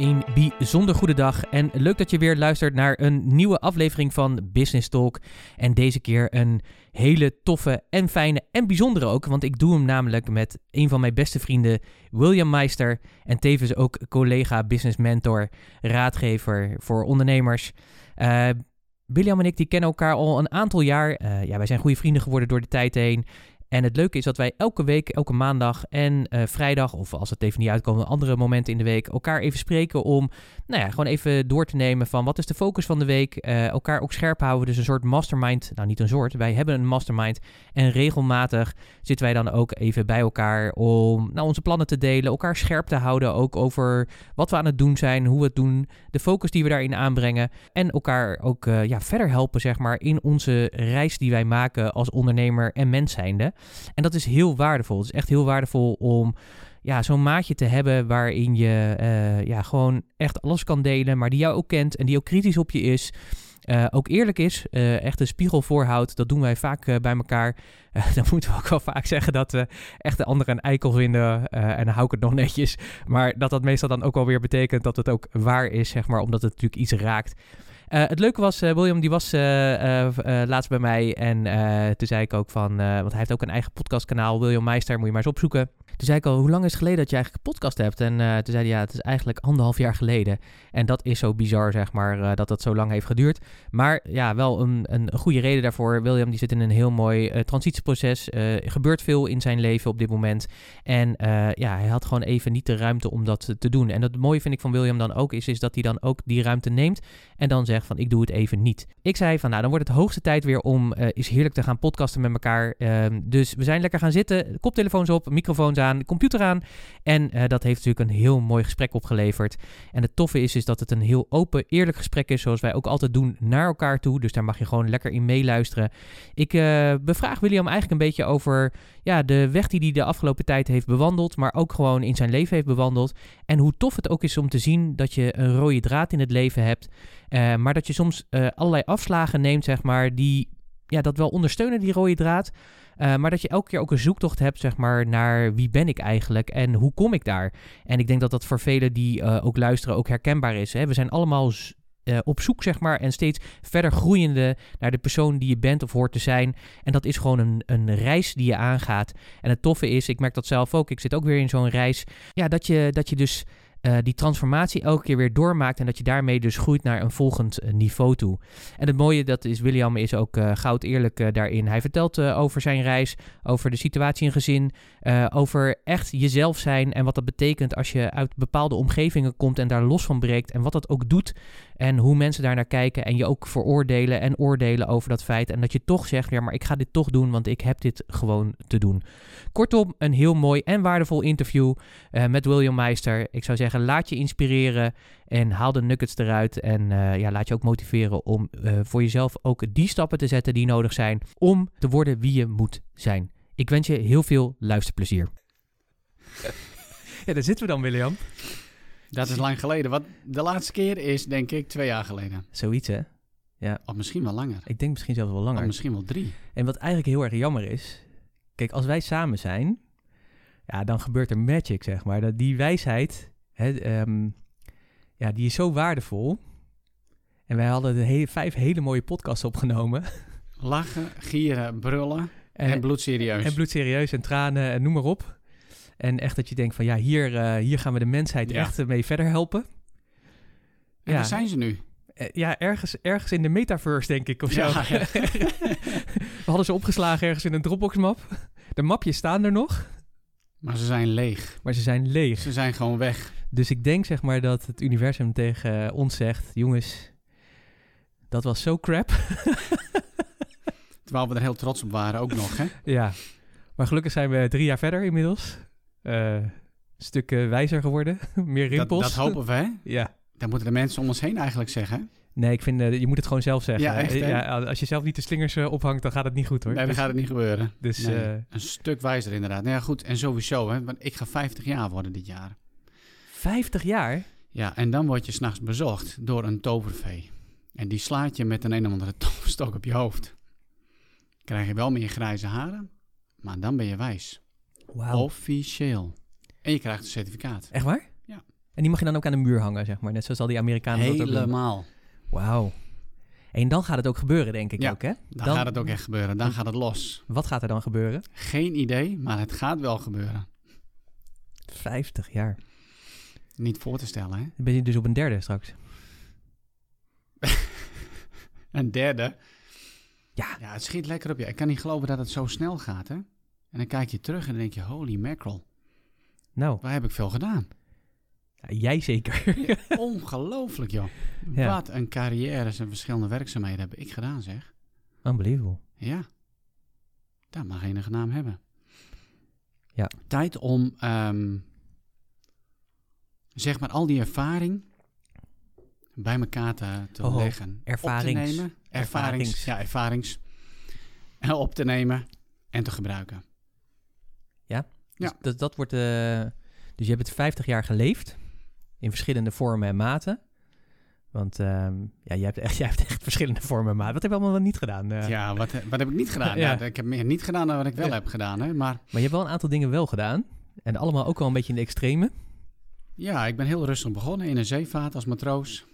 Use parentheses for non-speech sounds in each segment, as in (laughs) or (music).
Een bijzonder goede dag en leuk dat je weer luistert naar een nieuwe aflevering van Business Talk. En deze keer een hele toffe en fijne en bijzondere ook, want ik doe hem namelijk met een van mijn beste vrienden, William Meister. En tevens ook collega, business mentor, raadgever voor ondernemers. Uh, William en ik die kennen elkaar al een aantal jaar. Uh, ja, wij zijn goede vrienden geworden door de tijd heen. En het leuke is dat wij elke week, elke maandag en uh, vrijdag, of als het even niet uitkomt, andere momenten in de week, elkaar even spreken om, nou ja, gewoon even door te nemen van wat is de focus van de week. Uh, elkaar ook scherp houden, dus een soort mastermind. Nou, niet een soort, wij hebben een mastermind. En regelmatig zitten wij dan ook even bij elkaar om nou, onze plannen te delen, elkaar scherp te houden, ook over wat we aan het doen zijn, hoe we het doen, de focus die we daarin aanbrengen. En elkaar ook uh, ja, verder helpen, zeg maar, in onze reis die wij maken als ondernemer en mens zijnde. En dat is heel waardevol. Het is echt heel waardevol om ja, zo'n maatje te hebben waarin je uh, ja, gewoon echt alles kan delen, maar die jou ook kent en die ook kritisch op je is. Uh, ook eerlijk is, uh, echt een spiegel voorhoudt. Dat doen wij vaak bij elkaar. (laughs) dan moeten we ook wel vaak zeggen dat we echt de anderen een eikel vinden. en dan hou ik het nog netjes. Maar dat dat meestal dan ook alweer betekent dat het ook waar is, zeg maar. Omdat het natuurlijk iets raakt. Uh, het leuke was, uh, William die was uh, laatst bij mij en toen zei ik ook van, want hij heeft ook een eigen podcastkanaal, William Meister, moet je maar eens opzoeken. Toen zei ik al, hoe lang is het geleden dat je eigenlijk een podcast hebt? En uh, toen zei hij, ja, het is eigenlijk anderhalf jaar geleden. En dat is zo bizar, zeg maar, uh, dat dat zo lang heeft geduurd. Maar ja, wel een, een goede reden daarvoor. William die zit in een heel mooi uh, transitieproces. er gebeurt veel in zijn leven op dit moment. En ja, hij had gewoon even niet de ruimte om dat te doen. En het mooie vind ik van William dan ook is, is dat hij dan ook die ruimte neemt. En dan zegt van, ik doe het even niet. Ik zei van, nou, dan wordt het hoogste tijd weer om is heerlijk te gaan podcasten met elkaar. Ehm, dus we zijn lekker gaan zitten, koptelefoons op, microfoons aan aan, computer aan. En uh, dat heeft natuurlijk een heel mooi gesprek opgeleverd. En het toffe is, is dat het een heel open, eerlijk gesprek is, zoals wij ook altijd doen naar elkaar toe. Dus daar mag je gewoon lekker in meeluisteren. Ik uh, bevraag William eigenlijk een beetje over ja, de weg die hij de afgelopen tijd heeft bewandeld, maar ook gewoon in zijn leven heeft bewandeld. En hoe tof het ook is om te zien dat je een rode draad in het leven hebt, uh, maar dat je soms allerlei afslagen neemt, zeg maar, die ja, dat wel ondersteunen, die rode draad. Uh, maar dat je elke keer ook een zoektocht hebt, zeg maar, naar wie ben ik eigenlijk en hoe kom ik daar? En ik denk dat dat voor velen die uh, ook luisteren ook herkenbaar is. Hè? We zijn allemaal uh, op zoek, zeg maar, en steeds verder groeiende naar de persoon die je bent of hoort te zijn. En dat is gewoon een, een reis die je aangaat. En het toffe is, ik merk dat zelf ook, ik zit ook weer in zo'n reis, ja, dat je, dat je dus uh, die transformatie elke keer weer doormaakt en dat je daarmee dus groeit naar een volgend uh, niveau toe. En het mooie dat is, William is ook uh, goud eerlijk daarin. Hij vertelt over zijn reis, over de situatie in gezin, over echt jezelf zijn en wat dat betekent als je uit bepaalde omgevingen komt en daar los van breekt en wat dat ook doet en hoe mensen daar naar kijken en je ook veroordelen en oordelen over dat feit en dat je toch zegt, ja maar ik ga dit toch doen, want ik heb dit gewoon te doen. Kortom, een heel mooi en waardevol interview met William Meister. Ik zou zeggen laat je inspireren en haal de nuggets eruit. En uh, ja, laat je ook motiveren om uh, voor jezelf ook die stappen te zetten die nodig zijn om te worden wie je moet zijn. Ik wens je heel veel luisterplezier. ja, daar zitten we dan, William. Dat is lang geleden. Wat de laatste keer is, denk ik, twee jaar geleden. Zoiets, hè? Ja. Of misschien wel langer. Ik denk misschien zelfs wel langer. Of misschien wel drie. En wat eigenlijk heel erg jammer is... Kijk, als wij samen zijn... Ja, dan gebeurt er magic, zeg maar. Dat die wijsheid Hè, um, ja, die is zo waardevol. En wij hadden de hele, vijf hele mooie podcasts opgenomen. Lachen, gieren, brullen en, en bloedserieus. En bloedserieus en tranen en noem maar op. En echt dat je denkt van ja, hier, uh, hier gaan we de mensheid ja. echt mee verder helpen. En ja. waar zijn ze nu? Eh, ja, ergens, ergens in de metaverse, denk ik, of zo. Ja, ja. (laughs) We hadden ze opgeslagen ergens in een Dropbox-map. De mapjes staan er nog, Maar ze zijn leeg. maar ze zijn leeg. Ze zijn gewoon weg. Dus ik denk zeg maar dat het universum tegen eh, ons zegt... jongens, dat was zo crap. Terwijl we er heel trots op waren ook nog, hè? (laughs) ja, maar gelukkig zijn we drie jaar verder inmiddels. Eh, een stuk wijzer geworden, (laughs) meer Dat, rimpels. dat hopen we, hè? (laughs) Ja. Dat moeten de mensen om ons heen eigenlijk zeggen. Nee, ik vind, eh, je moet het gewoon zelf zeggen. Ja, echt, hè? ja, als je zelf niet de slingers eh, ophangt, dan gaat het niet goed hoor. Nee, dan Dus- gaat het niet gebeuren. Dus Nee, een stuk wijzer inderdaad. Nou ja, goed. En sowieso, hè. Want ik ga 50 jaar worden dit jaar. 50 jaar? Ja, en dan word je s'nachts bezocht door een tovervee. En die slaat je met een een of andere (laughs) toverstok op je hoofd. Krijg je wel meer grijze haren, maar dan ben je wijs. Officieel. En je krijgt een certificaat. Echt waar? Ja. En die mag je dan ook aan de muur hangen, zeg maar. Net zoals al die Amerikanen dat ook. Helemaal. Wauw. En dan gaat het ook gebeuren, denk ik Ja, ook, hè? Dan, Dan- gaat het ook echt gebeuren. Dan gaat het los. Wat gaat er dan gebeuren? Geen idee, maar het gaat wel gebeuren. 50 jaar. Niet voor te stellen, hè? Dan ben je dus op een derde straks. (laughs) Een derde. Ja. Ja, het schiet lekker op je. Ik kan niet geloven dat het zo snel gaat, hè? En dan kijk je terug en dan denk je, holy mackerel. Nou, Waar heb ik veel gedaan? ja, jij zeker. (laughs) Ongelooflijk, joh. Ja. Wat een carrières en verschillende werkzaamheden heb ik gedaan, zeg. Unbelievable. Ja. Dat mag enige naam hebben. Ja. Tijd om, ehm, zeg maar, al die ervaring bij elkaar te, te Oh, leggen. ervarings. Op te nemen. Ervarings. Ervarings. Ja, ervarings. (laughs) Op te nemen en te gebruiken. Ja. Dus dat, dat wordt... eh, dus je hebt het 50 jaar geleefd. In verschillende vormen en maten. Want ehm, ja, jij hebt, echt, (laughs) jij hebt echt verschillende vormen en maten. Wat heb je allemaal wel niet gedaan? eh? Ja, wat, wat heb ik niet gedaan? (laughs) Ja. ja. ik heb meer niet gedaan dan wat ik wel Ja. heb gedaan. Hè? Maar Maar je hebt wel een aantal dingen wel gedaan. En allemaal ook wel een beetje in de extreme. ja, ik ben heel rustig begonnen in een zeevaart als matroos.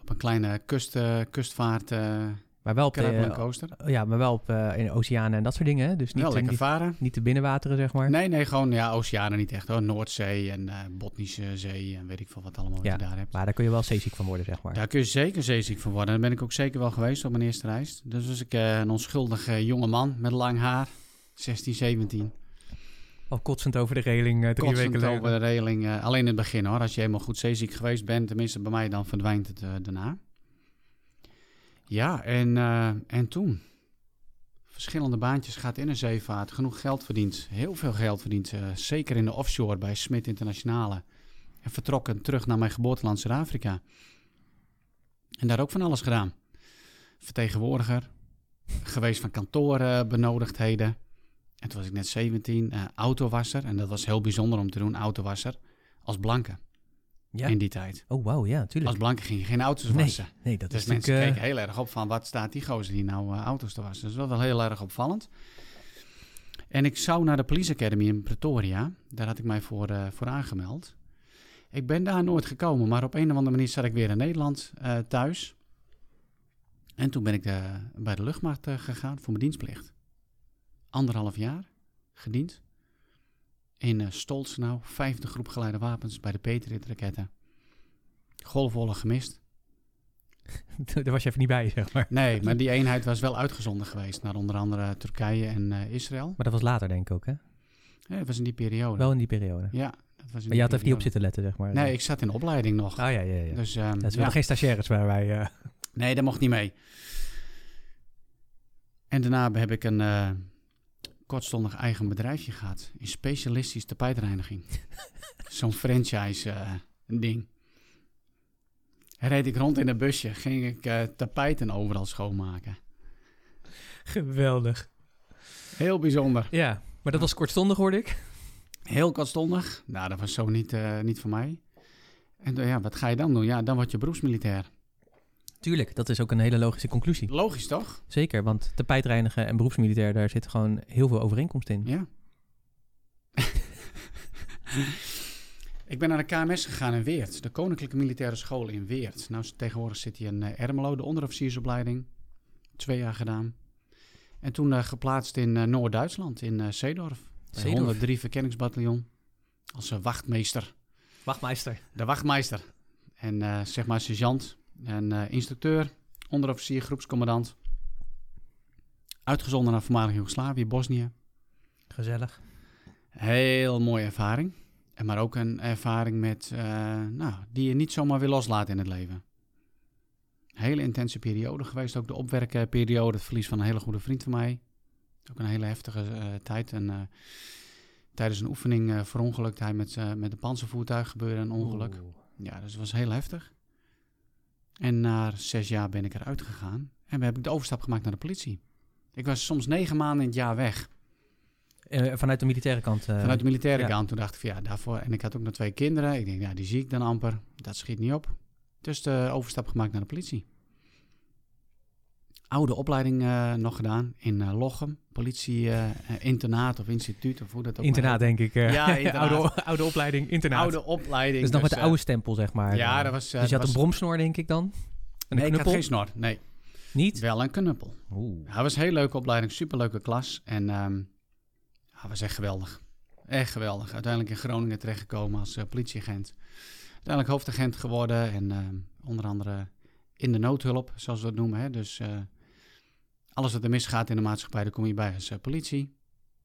Op een kleine kust, eh, kustvaart, eh Maar wel op, de, coaster. ja, maar wel op eh, in oceanen en dat soort dingen. hè? Dus niet, Wel eh, lekker niet, varen. niet de binnenwateren, zeg maar. Nee, nee, gewoon ja, oceanen niet echt hoor. Noordzee en eh Botnische Zee en weet ik veel wat allemaal wat Ja, je daar hebt. Maar daar kun je wel zeeziek van worden, zeg maar. Daar kun je zeker zeeziek van worden. Daar ben ik ook zeker wel geweest op mijn eerste reis. Dus was ik eh, een onschuldige jonge man met lang haar. 16, 17. Al kotsend over de reling eh, drie Kotsend weken lang. over de reling. eh, alleen in het begin hoor. Als je helemaal goed zeeziek geweest bent, tenminste bij mij, dan verdwijnt het eh, daarna. Ja, en, eh, en toen. Verschillende baantjes gaat in een zeevaart. Genoeg geld verdiend. Heel veel geld verdiend. eh, zeker in de offshore bij Smit Internationale. En vertrokken terug naar mijn geboorteland Zuid-Afrika. En daar ook van alles gedaan. Vertegenwoordiger. Geweest van kantorenbenodigdheden. En toen was ik net 17. eh, autowasser. En dat was heel bijzonder om te doen. Autowasser. Als blanke. Ja. In die tijd. Oh, wauw, ja, Als tuurlijk. blanke ging je geen auto's Nee, wassen. nee, dat Dus is mensen natuurlijk... keken heel erg op van wat staat die gozer die nou eh, auto's te wassen. Dat was wel heel erg opvallend. En ik zou naar de Police Academy in Pretoria. Daar had ik mij voor, eh, voor aangemeld. Ik ben daar nooit gekomen, maar op een of andere manier zat ik weer in Nederland eh, thuis. En toen ben ik eh, bij de luchtmacht eh, gegaan voor mijn dienstplicht. Anderhalf jaar gediend. In uh, Stolzenau, vijfde groep geleide wapens bij de Patriot-raketten. Golfoorlog gemist. (laughs) Daar was je even niet bij, zeg maar. Nee, maar die eenheid was wel uitgezonden geweest naar onder andere Turkije en eh, Israël. Maar dat was later, denk ik ook, hè? Ja, dat was in die periode. Wel in die periode. Ja, dat was in Maar je had even niet op zitten letten, zeg maar. Nee, ik zat in opleiding nog. Oh, ja, ja, ja. Dus, ehm, dat is ja. wel geen stagiaires waar wij... eh, Nee, dat mocht niet mee. En daarna heb ik een eh, kortstondig eigen bedrijfje gehad. In specialistisch tapijtreiniging. (laughs) Zo'n franchise eh, ding. Reed ik rond in een busje, ging ik eh, tapijten overal schoonmaken. Geweldig. Heel bijzonder. Ja, maar dat was kortstondig, hoorde ik. Heel kortstondig. Nou, dat was zo niet, eh, niet voor mij. En ja, wat ga je dan doen? Ja, dan word je beroepsmilitair. Tuurlijk, dat is ook een hele logische conclusie. Logisch toch? Zeker, want tapijtreinigen en beroepsmilitair, daar zit gewoon heel veel overeenkomst in. Ja. (laughs) ik ben naar de KMS gegaan in Weert, de Koninklijke Militaire School in Weert. Nou, tegenwoordig zit hij in eh, Ermelo, de onderofficiersopleiding. Twee jaar gedaan. En toen eh, geplaatst in eh, Noord-Duitsland, in eh Zeedorf. Bij Zeedorf. 103 Verkenningsbataljon. Als wachtmeester. Wachtmeister. De wachtmeister. En zeg maar sergeant En eh, instructeur, onderofficier, groepscommandant. Uitgezonden naar voormalig Joegoslavië, Bosnië. Gezellig. Heel mooie ervaring. En maar ook een ervaring met, eh, nou, die je niet zomaar weer loslaat in het leven. Hele intense periode geweest. Ook de opwerkperiode, het verlies van een hele goede vriend van mij. Ook een hele heftige eh, tijd. En tijdens een oefening verongelukt hij met, met een panzervoertuig gebeurde een ongeluk. Oeh. Ja, dus het was heel heftig. En na zes jaar ben ik eruit gegaan. En heb ik de overstap gemaakt naar de politie. Ik was soms negen maanden in het jaar weg. Eh, vanuit de militaire kant. eh, Vanuit de militaire ja. kant. Toen dacht ik van ja, daarvoor. En ik had ook nog twee kinderen. Ik denk, ja, die zie ik dan amper. Dat schiet niet op. Dus de overstap gemaakt naar de politie. Oude opleiding eh, nog gedaan in eh, Lochem. Politie eh, internaat of instituut of hoe dat ook internaat, denk ik. Ja, (laughs) internaat. oude, oude opleiding, internaat. Oude opleiding. dus nog met de eh, oude stempel, zeg maar. Ja, dat was... dus je had was- een bromsnor, denk ik dan? En Nee, een ik had knuppel? geen snor. Nee, Niet? wel een knuppel. Oeh. Ja, het was een hele leuke opleiding, superleuke klas. En ja, het was echt geweldig. Echt geweldig. Uiteindelijk in Groningen terechtgekomen als politieagent. Uiteindelijk hoofdagent geworden en ehm, onder andere in de noodhulp, zoals we dat noemen. Hè. Dus alles wat er misgaat in de maatschappij, daar kom je bij als eh, politie.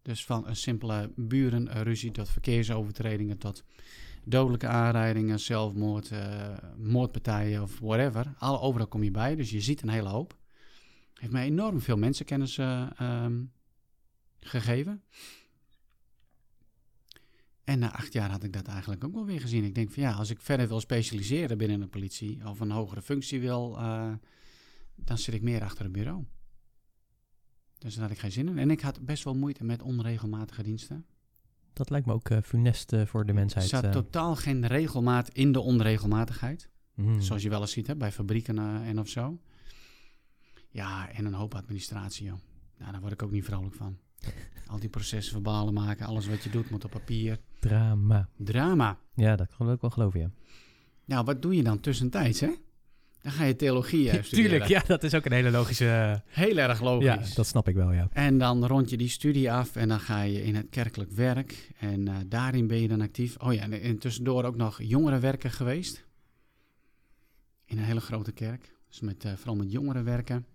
Dus van een simpele burenruzie tot verkeersovertredingen tot dodelijke aanrijdingen, zelfmoord, eh, moordpartijen of whatever. Alle, overal kom je bij, dus je ziet een hele hoop. Heeft mij enorm veel mensenkennis eh, ehm, gegeven. En na acht jaar had ik dat eigenlijk ook wel weer gezien. Ik denk van ja, als ik verder wil specialiseren binnen de politie of een hogere functie wil, eh, dan zit ik meer achter een bureau. Dus daar had ik geen zin in. En ik had best wel moeite met onregelmatige diensten. Dat lijkt me ook eh, funest eh, voor de Er mensheid. zat eh. totaal geen regelmaat in de onregelmatigheid. Mm. Zoals je wel eens ziet hè, bij fabrieken en of zo. Ja, en een hoop administratie, joh. Nou, daar word ik ook niet vrolijk van. (laughs) Al die processen verbalen maken, alles wat je doet moet op papier. Drama. Drama. Ja, dat kan ik wel geloven, ja. Nou, wat doe je dan tussentijds, hè? Dan ga je theologie eh, studeren. Tuurlijk, ja, dat is ook een hele logische... Heel erg logisch. ja, dat snap ik wel, ja. En dan rond je die studie af en dan ga je in het kerkelijk werk. En eh, daarin ben je dan actief. Oh ja, en, en tussendoor ook nog jongerenwerken geweest. In een hele grote kerk. Dus met, eh, vooral met jongeren werken.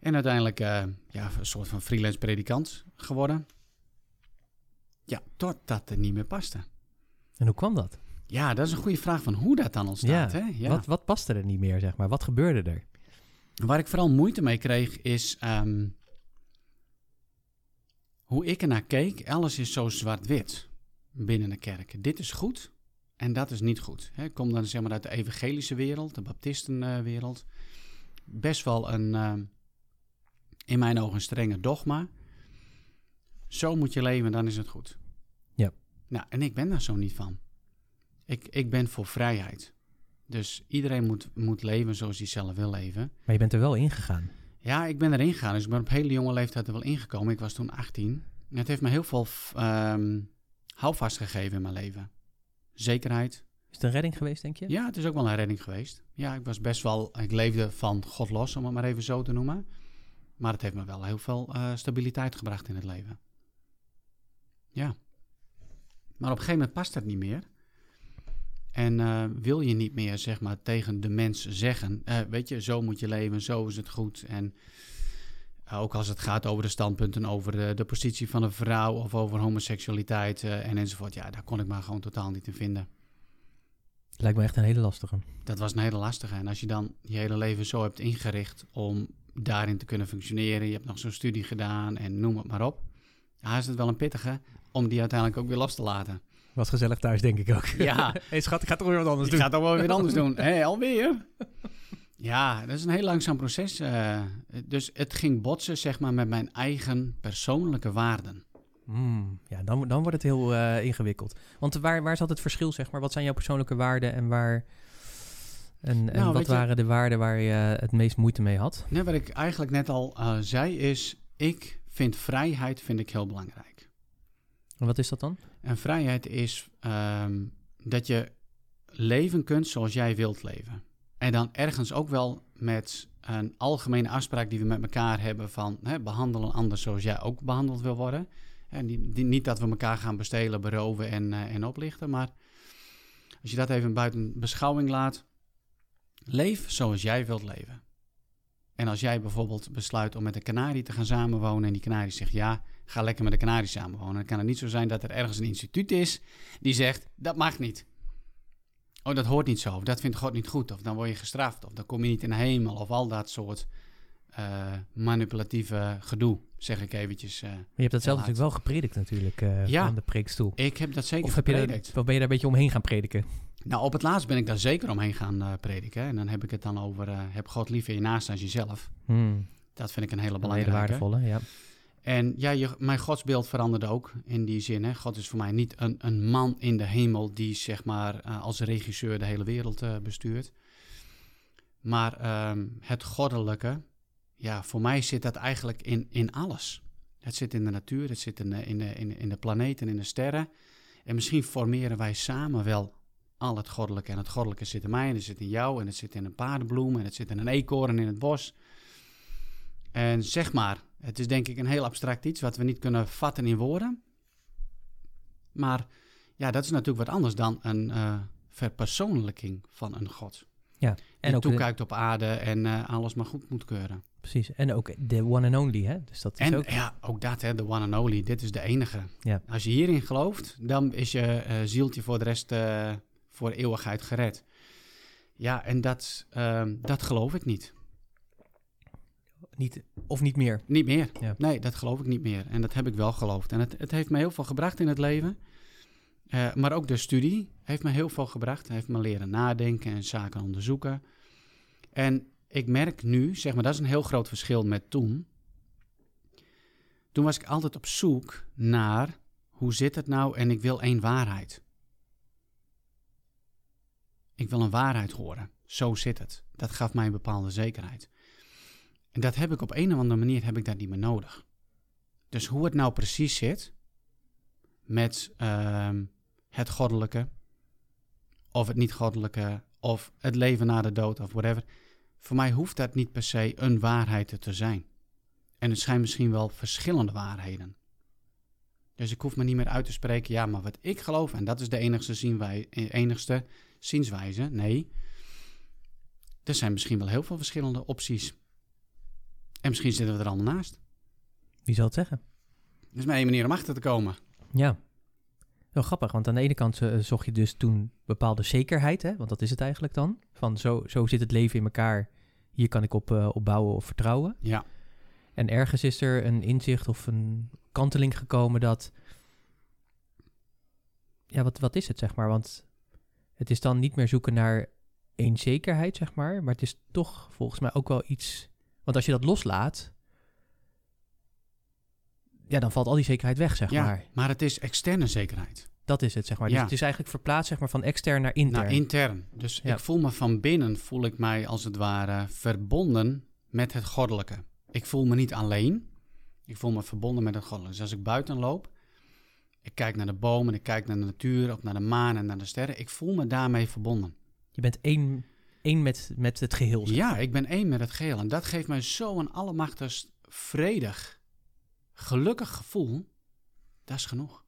En uiteindelijk ja, een soort van freelance predikant geworden. Ja, totdat het niet meer paste. En hoe kwam dat? Ja, dat is een goede vraag van hoe dat dan ontstaat. Ja, Hè? Ja. Wat, wat paste er niet meer, zeg maar? Wat gebeurde er? Waar ik vooral moeite mee kreeg is ehm, hoe ik ernaar keek. Alles is zo zwart-wit binnen de kerk. Dit is goed en dat is niet goed. Hè, Ik kom dan zeg maar uit de evangelische wereld, de baptistenwereld. Best wel een, ehm, in mijn ogen, een strenge dogma. Zo moet je leven, dan is het goed. Ja. Nou, en ik ben daar zo niet van. Ik, ik ben voor vrijheid. Dus iedereen moet, moet leven zoals hij zelf wil leven. Maar je bent er wel ingegaan. Ja, ik ben erin gegaan. Dus ik ben op hele jonge leeftijd er wel ingekomen. Ik was toen 18. En het heeft me heel veel ehm houvast gegeven in mijn leven. Zekerheid. Is het een redding geweest, denk je? Ja, het is ook wel een redding geweest. Ja, ik was best wel... Ik leefde van God los, om het maar even zo te noemen. Maar het heeft me wel heel veel eh, stabiliteit gebracht in het leven. Ja. Maar op een gegeven moment past het niet meer. En eh, wil je niet meer, zeg maar, tegen de mens zeggen... eh, weet je, zo moet je leven, zo is het goed. En eh, ook als het gaat over de standpunten over de, de positie van een vrouw... of over homoseksualiteit en enzovoort. Ja, daar kon ik me gewoon totaal niet in vinden. Lijkt me echt een hele lastige. Dat was een hele lastige. En als je dan je hele leven zo hebt ingericht om daarin te kunnen functioneren, je hebt nog zo'n studie gedaan en noem het maar op, ja, is het wel een pittige om die uiteindelijk ook weer los te laten. Was gezellig thuis, denk ik ook. Ja. (laughs) hey, schat, ik ga toch weer wat anders Ik doen. ga het ook wel weer anders doen. (laughs) Hé, alweer? Ja, dat is een heel langzaam proces. eh, dus het ging botsen, zeg maar, met mijn eigen persoonlijke waarden. Mm, ja, dan, dan wordt het heel eh, ingewikkeld. Want waar, waar zat het verschil, zeg maar? Wat zijn jouw persoonlijke waarden en waar... En, en Nou, wat je- waren de waarden waar je het meest moeite mee had? Net wat ik eigenlijk net al eh, zei is, ik vind vrijheid vind ik heel belangrijk. En wat is dat dan? En vrijheid is ehm, dat je leven kunt zoals jij wilt leven. En dan ergens ook wel met een algemene afspraak die we met elkaar hebben van hè, behandel een ander zoals jij ook behandeld wil worden. En die- niet dat we elkaar gaan bestelen, beroven en, eh, en oplichten, maar als je dat even buiten beschouwing laat, Leef zoals jij wilt leven. En als jij bijvoorbeeld besluit om met een kanarie te gaan samenwonen en die kanarie zegt ja, ga lekker met de kanarie samenwonen. Dan kan het niet zo zijn dat er ergens een instituut is die zegt dat mag niet. Oh, dat hoort niet zo. Of dat vindt God niet goed. Of dan word je gestraft. Of dan kom je niet in de hemel. Of al dat soort uh, manipulatieve gedoe, zeg ik eventjes. Uh, maar je hebt dat zelf natuurlijk wel gepredikt natuurlijk uh, ja, van de preekstoel. Ik heb dat zeker of heb gepredikt. Je of ben je daar een beetje omheen gaan prediken? Nou, op het laatst ben ik daar zeker omheen gaan prediken. En dan heb ik het dan over, heb God lief in je naast als jezelf. Hmm. Dat vind ik een hele belangrijke. Een waardevolle, ja. En ja, mijn godsbeeld veranderde ook in die zin. Hè. God is voor mij niet een, een man in de hemel die zeg maar als regisseur de hele wereld bestuurt. Maar ehm, het goddelijke, ja, voor mij zit dat eigenlijk in, in alles. Het zit in de natuur, het zit in de, in, de, in, de planeten, in de sterren. En misschien formeren wij samen wel al het goddelijke. En het goddelijke zit in mij, en het zit in jou, en het zit in een paardenbloem, en het zit in een eekhoorn in het bos. En zeg maar, het is denk ik een heel abstract iets wat we niet kunnen vatten in woorden. Maar ja, dat is natuurlijk wat anders dan een uh, verpersoonlijking van een God. Ja, en die ook toekijkt op aarde en uh, alles maar goed moet keuren. Precies, en ook de one and only, hè? Dus dat is en ook... ja, ook dat, hè, de one and only. Dit is de enige. Ja. Als je hierin gelooft, dan is je uh, zieltje voor de rest voor eeuwigheid gered. Ja, en dat, dat geloof ik niet. Niet, of niet meer? Niet meer. Ja. Nee, dat geloof ik niet meer. En dat heb ik wel geloofd. En het, het heeft me heel veel gebracht in het leven. Uh, maar ook de studie heeft me heel veel gebracht. Heeft me leren nadenken en zaken onderzoeken. En ik merk nu, zeg maar, dat is een heel groot verschil met toen. Toen was ik altijd op zoek naar hoe zit het nou en ik wil één waarheid. Ik wil een waarheid horen. Zo zit het. Dat gaf mij een bepaalde zekerheid. En dat heb ik op een of andere manier heb ik dat niet meer nodig. Dus hoe het nou precies zit met uh, het goddelijke, of het niet-goddelijke, of het leven na de dood, of whatever. Voor mij hoeft dat niet per se een waarheid te zijn. En het zijn misschien wel verschillende waarheden. Dus ik hoef me niet meer uit te spreken, ja, maar wat ik geloof, en dat is de enigste, zienwij, enigste zienswijze. Nee, er zijn misschien wel heel veel verschillende opties. En misschien zitten we er allemaal naast. Wie zal het zeggen? Dat is maar één manier om achter te komen. Ja. Wel grappig, want aan de ene kant uh, zocht je dus toen bepaalde zekerheid, hè? want dat is het eigenlijk dan. Van zo, zo zit het leven in elkaar, hier kan ik op, uh, op bouwen of vertrouwen. Ja. En ergens is er een inzicht of een kanteling gekomen dat... Ja, wat, wat is het, zeg maar? Want het is dan niet meer zoeken naar één zekerheid, zeg maar. Maar het is toch volgens mij ook wel iets... Want als je dat loslaat, ja, dan valt al die zekerheid weg, zeg ja, maar. maar het is externe zekerheid. Dat is het, zeg maar. Ja. Dus het is eigenlijk verplaatst zeg maar, van extern naar intern. Naar intern. Dus Ja. ik voel me van binnen, voel ik mij als het ware verbonden met het goddelijke. Ik voel me niet alleen. Ik voel me verbonden met het goddelijke. Dus als ik buiten loop, ik kijk naar de bomen, ik kijk naar de natuur, of naar de maan en naar de sterren. Ik voel me daarmee verbonden. Je bent één, één met, met het geheel. zeg Ja, ik ben één met het geheel. En dat geeft mij zo'n allemachtig vredig, gelukkig gevoel. Dat is genoeg.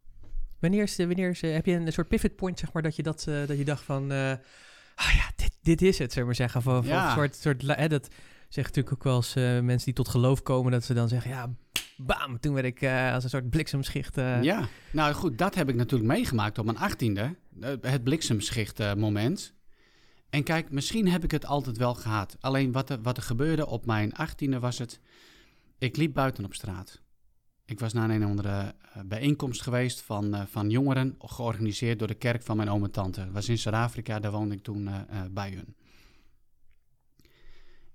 Wanneer, is, wanneer is, heb je een soort pivot point, zeg maar, dat je, dat, eh, dat je dacht van... eh, ah ja, dit, dit is het, zeg maar zeggen. Of Ja. een soort, soort, hè, dat zeggen natuurlijk ook wel eens eh, mensen die tot geloof komen... dat ze dan zeggen, ja, bam, toen werd ik als een soort bliksemschicht... Ja, nou goed, dat heb ik natuurlijk meegemaakt op mijn achttiende. Het bliksemschicht moment. En kijk, misschien heb ik het altijd wel gehad. Alleen wat er, wat er gebeurde op mijn achttiende was het... Ik liep buiten op straat. Ik was naar een andere eh, bijeenkomst geweest van, eh, van jongeren... georganiseerd door de kerk van mijn oom en tante. Dat was in Zuid-Afrika, daar woonde ik toen eh, bij hun.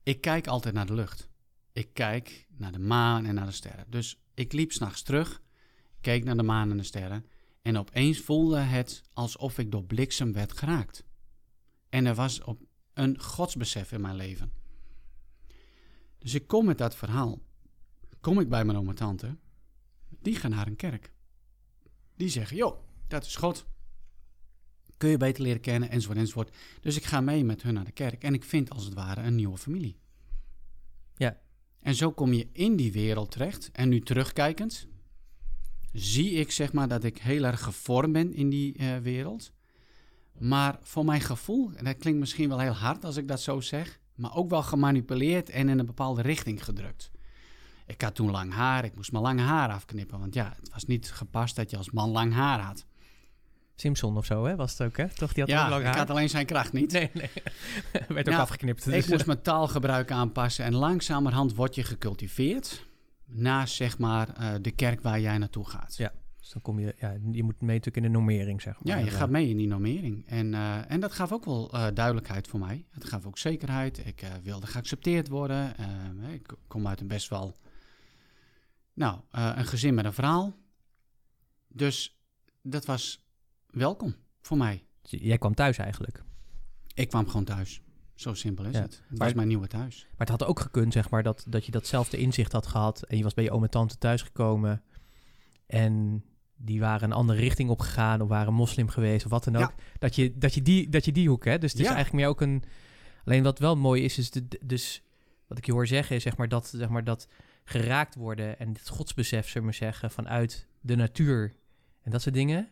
Ik kijk altijd naar de lucht. Ik kijk naar de maan en naar de sterren. Dus ik liep s'nachts terug, keek naar de maan en de sterren... en opeens voelde het alsof ik door bliksem werd geraakt. En er was op een godsbesef in mijn leven. Dus ik kom met dat verhaal. Kom ik bij mijn oom en tante. Die gaan naar een kerk. Die zeggen, joh, dat is God. Kun je beter leren kennen, enzovoort, enzovoort. Dus ik ga mee met hun naar de kerk. En ik vind als het ware een nieuwe familie. Ja. En zo kom je in die wereld terecht. En nu terugkijkend, zie ik zeg maar dat ik heel erg gevormd ben in die eh, wereld. Maar voor mijn gevoel, en dat klinkt misschien wel heel hard als ik dat zo zeg, maar ook wel gemanipuleerd en in een bepaalde richting gedrukt. Ik had toen lang haar, ik moest mijn lange haar afknippen, want ja, het was niet gepast dat je als man lang haar had. Simpson of zo, hè? Was het ook, hè? Toch, die had ja, ook lang ik haar? had alleen zijn kracht niet. Nee, nee. (laughs) Werd ook Nou, afgeknipt. Ik dus- moest mijn taalgebruik aanpassen en langzamerhand word je gecultiveerd naast zeg maar eh, de kerk waar jij naartoe gaat. Ja. Dus dan kom je, ja, je moet mee natuurlijk in de normering, zeg maar. Ja, je gaat mee in die normering. En, eh, en dat gaf ook wel eh, duidelijkheid voor mij. Het gaf ook zekerheid. Ik eh, wilde geaccepteerd worden. Eh, ik kom uit een best wel... Nou, een gezin met een verhaal. Dus dat was welkom voor mij. Jij kwam thuis eigenlijk. Ik kwam gewoon thuis. Zo simpel is Ja, het. Het maar- was mijn nieuwe thuis. Maar het had ook gekund, zeg maar, dat, dat je datzelfde inzicht had gehad. En je was bij je oom en tante thuisgekomen. En die waren een andere richting opgegaan. Of waren moslim geweest, of wat dan ook. Ja. Dat, je, dat, je die, dat je die hoek, hè. Dus het is Ja. eigenlijk meer ook een... Alleen wat wel mooi is, is de, dus... Wat ik je hoor zeggen, is zeg maar dat, zeg maar dat geraakt worden... en dit godsbesef, zullen we maar zeggen, vanuit de natuur... en dat soort dingen...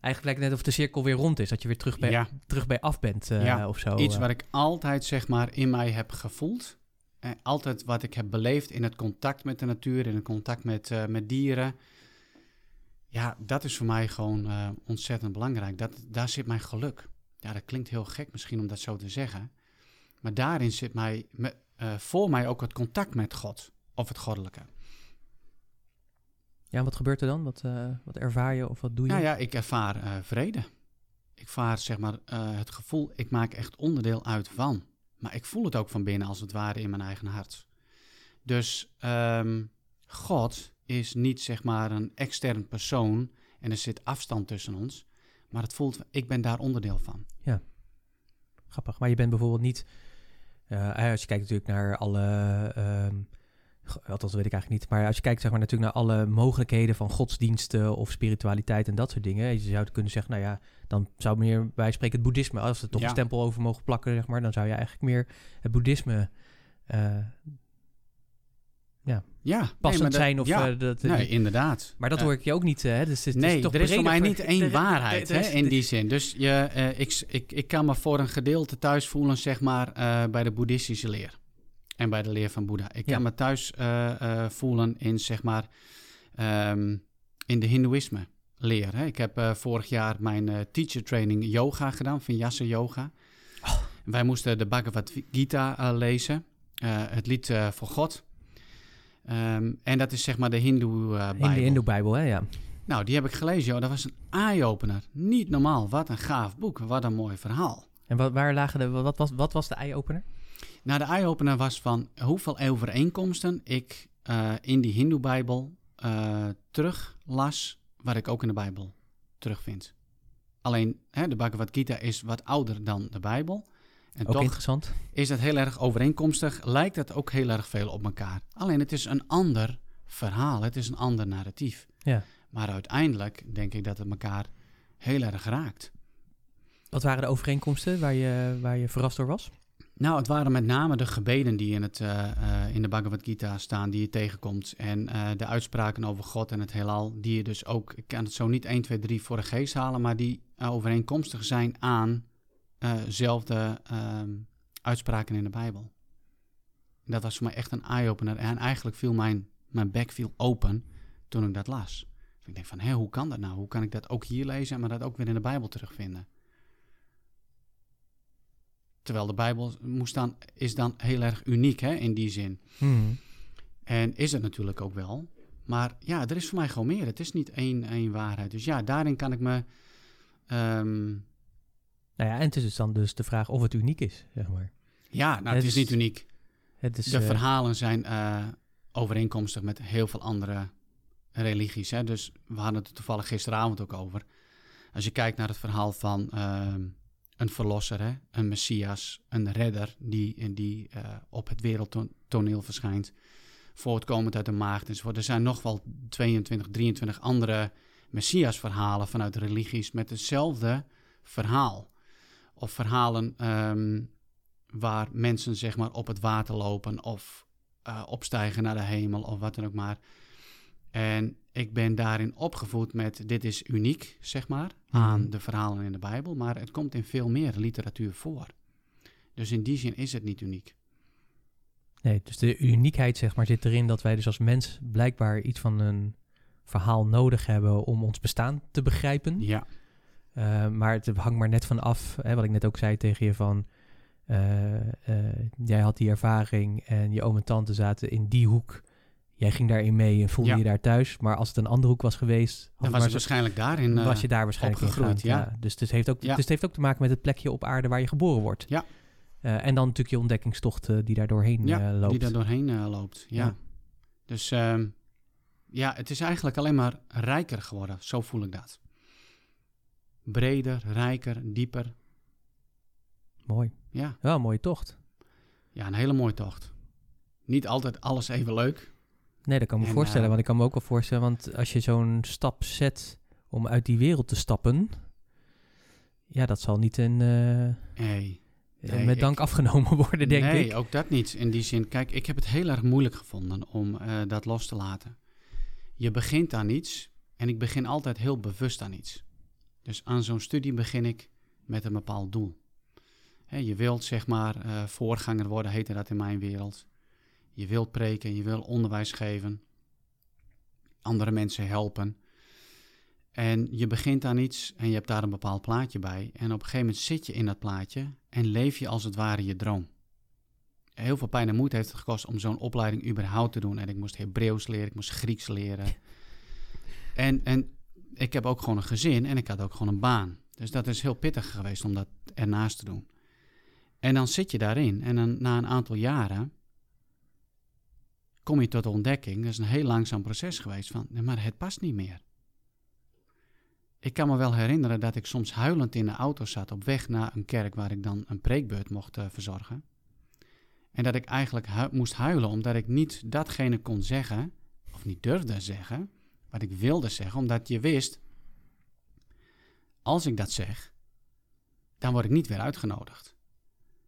Eigenlijk lijkt het net of de cirkel weer rond is. Dat je weer terug bij, Ja. terug bij af bent eh, of zo. Iets eh. wat ik altijd zeg maar in mij heb gevoeld. En altijd wat ik heb beleefd in het contact met de natuur, in het contact met, eh, met dieren. Ja, dat is voor mij gewoon eh, ontzettend belangrijk. Dat, daar zit mijn geluk. Ja, dat klinkt heel gek misschien om dat zo te zeggen. Maar daarin zit mij, me- eh, voor mij ook het contact met God. Of het goddelijke. Ja, wat gebeurt er dan? Wat, eh, wat ervaar je of wat doe je? Nou ja, ik ervaar vrede. Ik ervaar zeg maar het gevoel, ik maak echt onderdeel uit van. Maar ik voel het ook van binnen als het ware in mijn eigen hart. Dus ehm, God is niet zeg maar een extern persoon en er zit afstand tussen ons. Maar het voelt, ik ben daar onderdeel van. Grappig. Maar je bent bijvoorbeeld niet... eh, als je kijkt natuurlijk naar alle... ehm, go- althans, dat weet ik eigenlijk niet. Maar als je kijkt zeg maar, natuurlijk naar alle mogelijkheden van godsdiensten of spiritualiteit en dat soort dingen. Je zou kunnen zeggen, nou ja, dan zou meer wij spreken het boeddhisme. Als we er toch Ja. een stempel over mogen plakken, zeg maar, dan zou je eigenlijk meer het boeddhisme eh, Ja, passend nee, maar dat- zijn. Of, ja, eh, dat, nee, inderdaad. maar dat Eh, hoor ik je ook niet. Hè? Dus het is toch er is voor mij niet één waarheid hè, in die zin. Dus je, eh, ik, ik, ik kan me voor een gedeelte thuis voelen, zeg maar, eh, bij de boeddhistische leer. En bij de leer van Boeddha. Ik Ja. kan me thuis eh, eh, voelen in, zeg maar, ehm, in de hindoeïsme leer. Hè. Ik heb eh, vorig jaar mijn eh, teacher training yoga gedaan, Vinyasa yoga. Oh. Wij moesten de Bhagavad Gita eh, lezen, eh, het lied eh, voor God. Ehm, en dat is zeg maar de hindoe eh de bijbel. Hindoe-bijbel, hè? Ja. Nou, die heb ik gelezen, joh. Dat was een eye-opener. Niet normaal. Wat een gaaf boek. Wat een mooi verhaal. En wat, waar lagen de, wat, was, wat was de eye-opener? Nou, de eye-opener was van hoeveel overeenkomsten ik eh, in die Hindoe-bijbel eh terug las, wat ik ook in de Bijbel terugvind. Alleen, hè, de Bhagavad Gita is wat ouder dan de Bijbel. En Ook toch interessant. is dat heel erg overeenkomstig. Lijkt het ook heel erg veel op elkaar. Alleen, het is een ander verhaal. Het is een ander narratief. Ja. Maar uiteindelijk denk ik dat het elkaar heel erg raakt. Wat waren de overeenkomsten waar je, waar je verrast door was? Nou, het waren met name de gebeden die in, het, eh, eh, in de Bhagavad Gita staan, die je tegenkomt. En eh, de uitspraken over God en het heelal, die je dus ook, ik kan het zo niet 1, 2, 3 voor de geest halen, maar die overeenkomstig zijn aan zelfde ehm, uitspraken in de Bijbel. Dat was voor mij echt een eye-opener. En eigenlijk viel mijn, mijn bek viel open toen ik dat las. Ik denk van, hé, hoe kan dat nou? Hoe kan ik dat ook hier lezen, maar dat ook weer in de Bijbel terugvinden? Terwijl de Bijbel moest dan, is dan heel erg uniek hè, in die zin. Hmm. En is het natuurlijk ook wel. Maar ja, er is voor mij gewoon meer. Het is niet één, één waarheid. Dus ja, daarin kan ik me... ehm, Nou ja, en het is dus dan dus de vraag of het uniek is, zeg maar. ja, nou, het Het is is- niet uniek. Het is, De eh, verhalen zijn eh, overeenkomstig met heel veel andere religies. Hè? Dus we hadden het er toevallig gisteravond ook over. Als je kijkt naar het verhaal van ehm, een verlosser, hè? een messias, een redder die, die eh, op het wereldtoneel verschijnt, voortkomend uit de maagd enzovoort. Er zijn nog wel 22, 23 andere messiasverhalen vanuit religies met hetzelfde verhaal. Of verhalen ehm, waar mensen zeg maar op het water lopen of eh, opstijgen naar de hemel of wat dan ook maar. En ik ben daarin opgevoed met dit is uniek, zeg maar, Mhm. aan de verhalen in de Bijbel. Maar het komt in veel meer literatuur voor. Dus in die zin is het niet uniek. Nee, dus de uniekheid zeg maar, zit erin dat wij dus als mens blijkbaar iets van een verhaal nodig hebben om ons bestaan te begrijpen. Ja, Uh, maar het hangt maar net van af, hè, wat ik net ook zei tegen je van... uh, uh, jij had die ervaring en je oom en tante zaten in die hoek. Jij ging daarin mee en voelde Ja. je daar thuis. Maar als het een andere hoek was geweest... dan was zo- waarschijnlijk daarin. eh, was je daar waarschijnlijk opgegroeid, gegaan. ja. Dus, het heeft ook, Ja. dus het heeft ook te maken met het plekje op aarde waar je geboren wordt. Ja. En dan natuurlijk je ontdekkingstocht die daar doorheen loopt. die daar doorheen eh, loopt. Ja. Ja. Dus ehm, ja, het is eigenlijk alleen maar rijker geworden. Zo voel ik dat. Breder, rijker, dieper. Mooi. Ja, Ja, een mooie tocht. ja, een hele mooie tocht. Niet altijd alles even leuk. Nee, dat kan ik me En, voorstellen. eh, want ik kan me ook wel voorstellen, want als je zo'n stap zet om uit die wereld te stappen, ja, dat zal niet een, eh, Nee, eh, Nee, met ik- dank afgenomen (laughs) worden, denk nee ik. ook dat niet. In die zin, kijk, ik heb het heel erg moeilijk gevonden om dat los te laten. Je begint aan iets en ik begin altijd heel bewust aan iets. Dus aan zo'n studie begin ik met een bepaald doel. Je wilt zeg maar eh, voorganger worden, heette dat in mijn wereld. Je wilt preken, je wil onderwijs geven, andere mensen helpen. En je begint aan iets en je hebt daar een bepaald plaatje bij. En op een gegeven moment zit je in dat plaatje en leef je als het ware je droom. Heel veel pijn en moeite heeft het gekost om zo'n opleiding überhaupt te doen. En ik moest Hebreeuws leren, ik moest Grieks leren. (laughs) En, en ik heb ook gewoon een gezin en ik had ook gewoon een baan. Dus dat is heel pittig geweest om dat ernaast te doen. En dan zit je daarin en dan na een aantal jaren kom je tot de ontdekking. Dat is een heel langzaam proces geweest van, maar het past niet meer. Ik kan me wel herinneren dat ik soms huilend in de auto zat op weg naar een kerk waar ik dan een preekbeurt mocht eh, verzorgen. En dat ik eigenlijk moest huilen omdat ik niet datgene kon zeggen, of niet durfde zeggen, wat ik wilde zeggen, omdat je wist, als ik dat zeg, dan word ik niet weer uitgenodigd.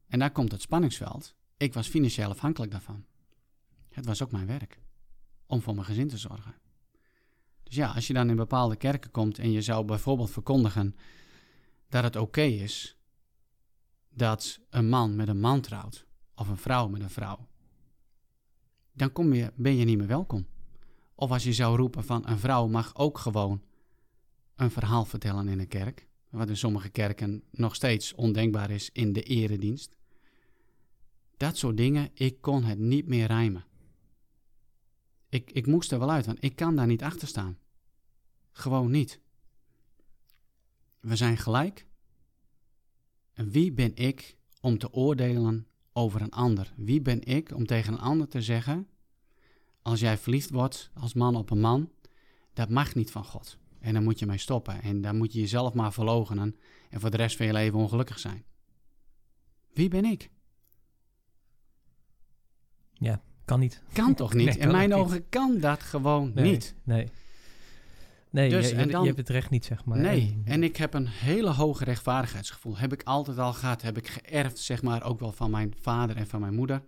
En daar komt het spanningsveld. Ik was financieel afhankelijk daarvan. Het was ook mijn werk om voor mijn gezin te zorgen. Dus ja, als je dan in bepaalde kerken komt en je zou bijvoorbeeld verkondigen dat het oké is dat een man met een man trouwt, of een vrouw met een vrouw, dan kom je, ben je niet meer welkom. Of als je zou roepen van een vrouw mag ook gewoon een verhaal vertellen in een kerk, wat in sommige kerken nog steeds ondenkbaar is in de eredienst. Dat soort dingen, ik kon het niet meer rijmen. Ik, ik moest er wel uit, want ik kan daar niet achter staan. Gewoon niet. We zijn gelijk. En wie ben ik om te oordelen over een ander? Wie ben ik om tegen een ander te zeggen: als jij verliefd wordt als man op een man, dat mag niet van God. En dan moet je mee stoppen. En dan moet je jezelf maar verloochenen en voor de rest van je leven ongelukkig zijn. Wie ben ik? Ja, kan niet. Kan toch niet? (laughs) Nee, In mijn niet. ogen kan dat gewoon Nee, niet. Nee. Nee, Dus, je, en je, dan- je hebt het recht niet, zeg maar. nee, En- en ik heb een hele hoge rechtvaardigheidsgevoel. Heb ik altijd al gehad. Heb ik geërfd, zeg maar, ook wel van mijn vader en van mijn moeder.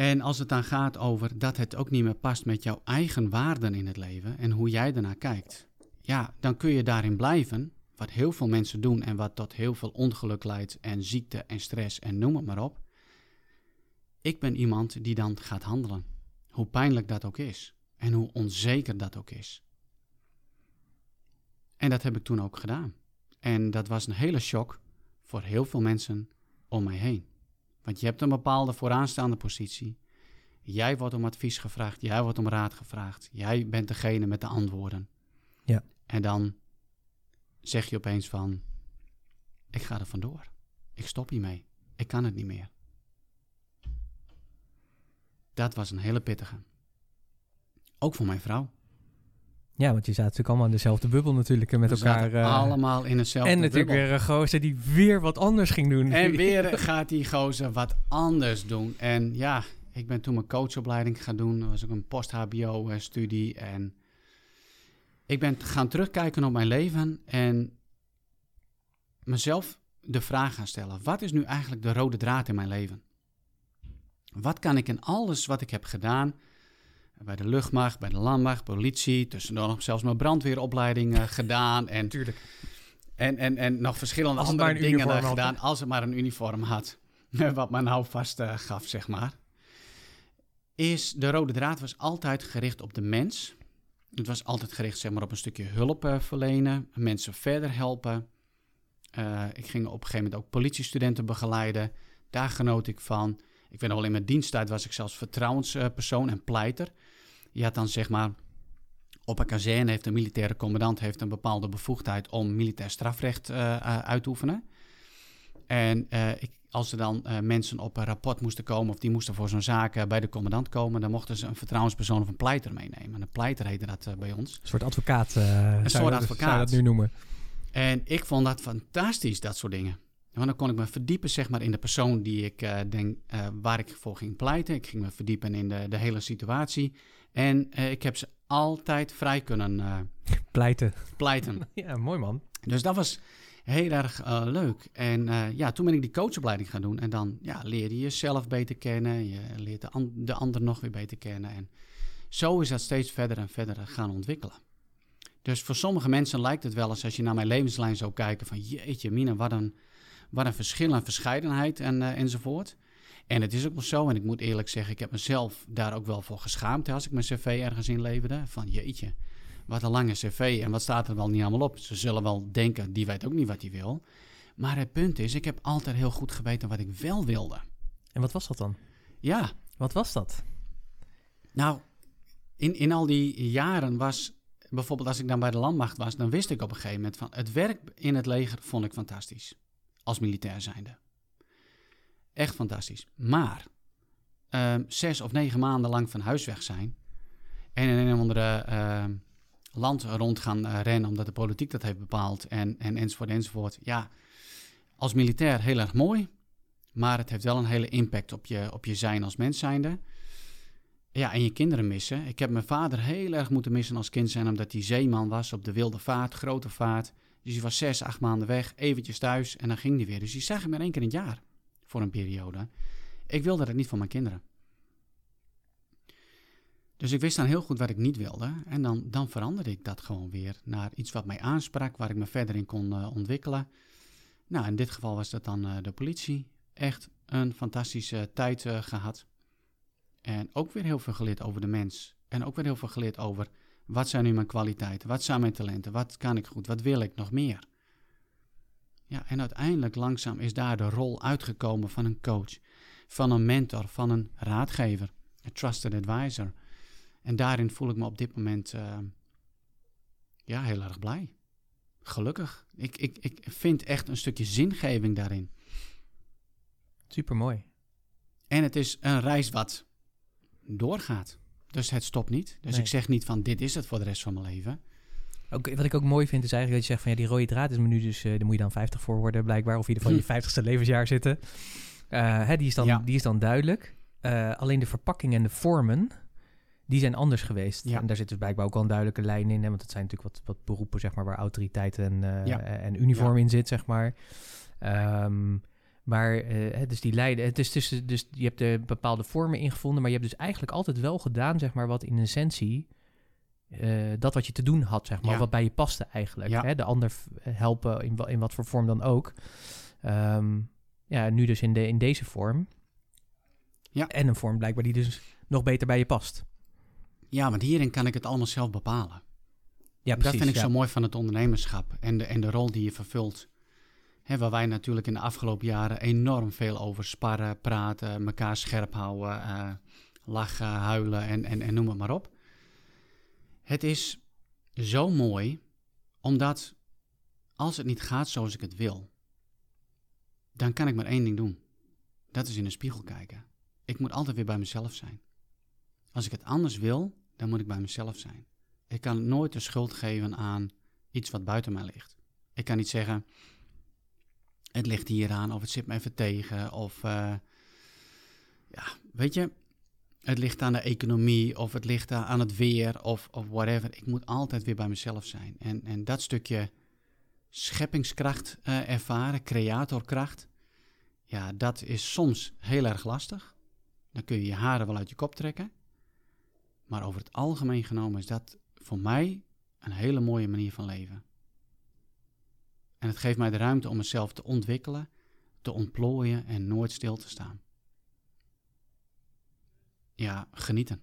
En als het dan gaat over dat het ook niet meer past met jouw eigen waarden in het leven en hoe jij ernaar kijkt, ja, dan kun je daarin blijven, wat heel veel mensen doen en wat tot heel veel ongeluk leidt en ziekte en stress en noem het maar op. Ik ben iemand die dan gaat handelen, hoe pijnlijk dat ook is en hoe onzeker dat ook is. En dat heb ik toen ook gedaan. En dat was een hele shock voor heel veel mensen om mij heen. Want je hebt een bepaalde vooraanstaande positie. Jij wordt om advies gevraagd, jij wordt om raad gevraagd. Jij bent degene met de antwoorden. Ja. En dan zeg je opeens van, ik ga er vandoor. Ik stop hiermee. Ik kan het niet meer. Dat was een hele pittige. Ook voor mijn vrouw. Ja, want je zaten natuurlijk allemaal in dezelfde bubbel natuurlijk. Met We elkaar. eh, allemaal in hetzelfde en natuurlijk bubbel. weer een gozer die weer wat anders ging doen. En (laughs) weer gaat die gozer wat anders doen. En ja, ik ben toen mijn coachopleiding gaan doen. Dat was ook een post-HBO-studie. En ik ben gaan terugkijken op mijn leven en mezelf de vraag gaan stellen. Wat is nu eigenlijk de rode draad in mijn leven? Wat kan ik in alles wat ik heb gedaan, bij de luchtmacht, bij de landmacht, politie. Tussendoor nog zelfs mijn brandweeropleiding uh, gedaan. En, Tuurlijk. En, en, en nog verschillende andere dingen uh, gedaan. Als het maar een uniform had. (laughs) wat men nou vast uh, gaf, zeg maar. Is de rode draad was altijd gericht op de mens. Het was altijd gericht zeg maar, op een stukje hulp verlenen. Mensen verder helpen. ik ging op een gegeven moment ook politiestudenten begeleiden. Daar genoot ik van. Ik nog wel, in mijn diensttijd was ik zelfs vertrouwenspersoon en pleiter. Je had dan zeg maar, op een kazerne heeft een militaire commandant heeft een bepaalde bevoegdheid om militair strafrecht uh, uit te oefenen. En uh, ik, als er dan mensen op een rapport moesten komen of die moesten voor zo'n zaak bij de commandant komen, dan mochten ze een vertrouwenspersoon of een pleiter meenemen. En een pleiter heette dat bij ons. Een soort advocaat. een soort advocaat. Zou je dat nu noemen? En ik vond dat fantastisch, dat soort dingen. Want dan kon ik me verdiepen zeg maar, in de persoon die ik uh, denk, uh, waar ik voor ging pleiten. Ik ging me verdiepen in de, de hele situatie. En uh, ik heb ze altijd vrij kunnen (laughs) pleiten. pleiten. (laughs) ja, mooi man. Dus dat was heel erg leuk. En ja, toen ben ik die coachopleiding gaan doen. En dan ja, leer je jezelf beter kennen. Je leert de, an de ander nog weer beter kennen. En zo is dat steeds verder en verder gaan ontwikkelen. Dus voor sommige mensen lijkt het wel eens als je naar mijn levenslijn zou kijken van jeetje mina, wat een wat een verschil en verscheidenheid en, uh, enzovoort. En het is ook wel zo, en ik moet eerlijk zeggen, ik heb mezelf daar ook wel voor geschaamd als ik mijn cv ergens inleverde. Van jeetje, wat een lange cv en wat staat er wel niet allemaal op. Ze zullen wel denken, die weet ook niet wat hij wil. Maar het punt is, ik heb altijd heel goed geweten wat ik wel wilde. En wat was dat dan? Ja. Wat was dat? Nou, in, in al die jaren was, bijvoorbeeld als ik dan bij de landmacht was, dan wist ik op een gegeven moment van, het werk in het leger vond ik fantastisch als militair zijnde. Echt fantastisch. Maar uh, zes of negen maanden lang van huis weg zijn en in een andere uh, land rond gaan uh, rennen omdat de politiek dat heeft bepaald en, en enzovoort enzovoort. Ja, als militair heel erg mooi, maar het heeft wel een hele impact op je, op je zijn als mens zijnde. Ja, en je kinderen missen. Ik heb mijn vader heel erg moeten missen als kind zijn, omdat hij zeeman was op de wilde vaart, grote vaart. Dus hij was zes, acht maanden weg, eventjes thuis en dan ging hij weer. Dus die zag ik maar één keer in het jaar voor een periode. Ik wilde dat niet voor mijn kinderen. Dus ik wist dan heel goed wat ik niet wilde. En dan, dan veranderde ik dat gewoon weer naar iets wat mij aansprak, waar ik me verder in kon uh, ontwikkelen. Nou, in dit geval was dat dan uh, de politie. Echt een fantastische tijd uh, gehad. En ook weer heel veel geleerd over de mens. En ook weer heel veel geleerd over wat zijn nu mijn kwaliteiten? Wat zijn mijn talenten? Wat kan ik goed? Wat wil ik nog meer? Ja, en uiteindelijk langzaam is daar de rol uitgekomen van een coach, van een mentor, van een raadgever, een trusted advisor. En daarin voel ik me op dit moment uh, ja, heel erg blij. Gelukkig. Ik, ik, ik vind echt een stukje zingeving daarin. Supermooi. En het is een reis wat doorgaat. Dus het stopt niet. Dus ik zeg niet van dit is het voor de rest van mijn leven. Ook, wat ik ook mooi vind is eigenlijk dat je zegt van ja, die rode draad is me nu dus, uh, daar moet je dan 50 voor worden blijkbaar. Of in ieder geval je (laughs) 50ste levensjaar zitten. Uh, hè, die, is dan, die is dan duidelijk. Uh, alleen de verpakking en de vormen, die zijn anders geweest. Ja. En daar zit dus blijkbaar ook al een duidelijke lijn in. Hè, want het zijn natuurlijk wat, wat beroepen zeg maar, waar autoriteit en, ja. en uniform in zit, zeg maar. Um, maar uh, dus die leiden, het is tussen, dus je hebt de bepaalde vormen ingevonden, maar je hebt dus eigenlijk altijd wel gedaan, zeg maar, wat in essentie uh, dat wat je te doen had, zeg maar, wat bij je paste eigenlijk. Ja. Hè? De ander helpen in, in wat voor vorm dan ook. Um, ja, nu dus in, de, in deze vorm. Ja. En een vorm blijkbaar die dus nog beter bij je past. Ja, want hierin kan ik het allemaal zelf bepalen. Ja, precies, dat vind ik zo mooi van het ondernemerschap en de, en de rol die je vervult. Waar wij natuurlijk in de afgelopen jaren enorm veel over sparren, praten, elkaar scherp houden, uh, lachen, huilen en, en, en noem het maar op. Het is zo mooi, omdat als het niet gaat zoals ik het wil, dan kan ik maar één ding doen. Dat is in de spiegel kijken. Ik moet altijd weer bij mezelf zijn. Als ik het anders wil, dan moet ik bij mezelf zijn. Ik kan nooit de schuld geven aan iets wat buiten mij ligt. Ik kan niet zeggen, het ligt hier aan of het zit me even tegen. Of uh, ja, weet je, het ligt aan de economie of het ligt aan het weer of, of whatever. Ik moet altijd weer bij mezelf zijn. En, en dat stukje scheppingskracht uh, ervaren, creatorkracht, ja, dat is soms heel erg lastig. Dan kun je je haren wel uit je kop trekken. Maar over het algemeen genomen is dat voor mij een hele mooie manier van leven. En het geeft mij de ruimte om mezelf te ontwikkelen, te ontplooien en nooit stil te staan. Ja, genieten.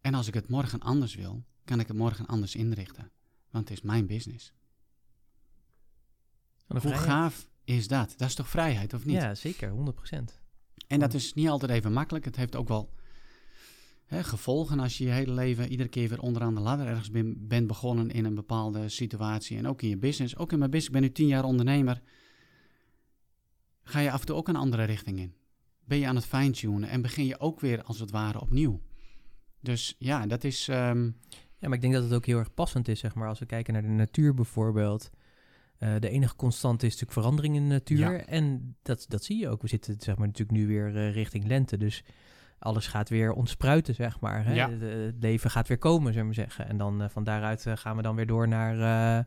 En als ik het morgen anders wil, kan ik het morgen anders inrichten. Want het is mijn business. Hoe gaaf is dat? Dat is toch vrijheid, of niet? Ja, zeker, 100%. En dat is niet altijd even makkelijk. Het heeft ook wel hè, gevolgen als je je hele leven iedere keer weer onderaan de ladder ergens ben, bent begonnen in een bepaalde situatie. En ook in je business. Ook in mijn business. Ik ben nu tien jaar ondernemer. Ga je af en toe ook een andere richting in. Ben je aan het fine-tunen en begin je ook weer als het ware opnieuw. Dus ja, dat is. Ehm, ja, maar ik denk dat het ook heel erg passend is, zeg maar. Als we kijken naar de natuur bijvoorbeeld. Uh, de enige constante is natuurlijk verandering in de natuur. En dat, dat zie je ook. We zitten zeg maar, natuurlijk nu weer uh, richting lente. Dus alles gaat weer ontspruiten, zeg maar. Hè? Ja. het leven gaat weer komen, zullen we zeggen. En dan uh, van daaruit gaan we dan weer door naar,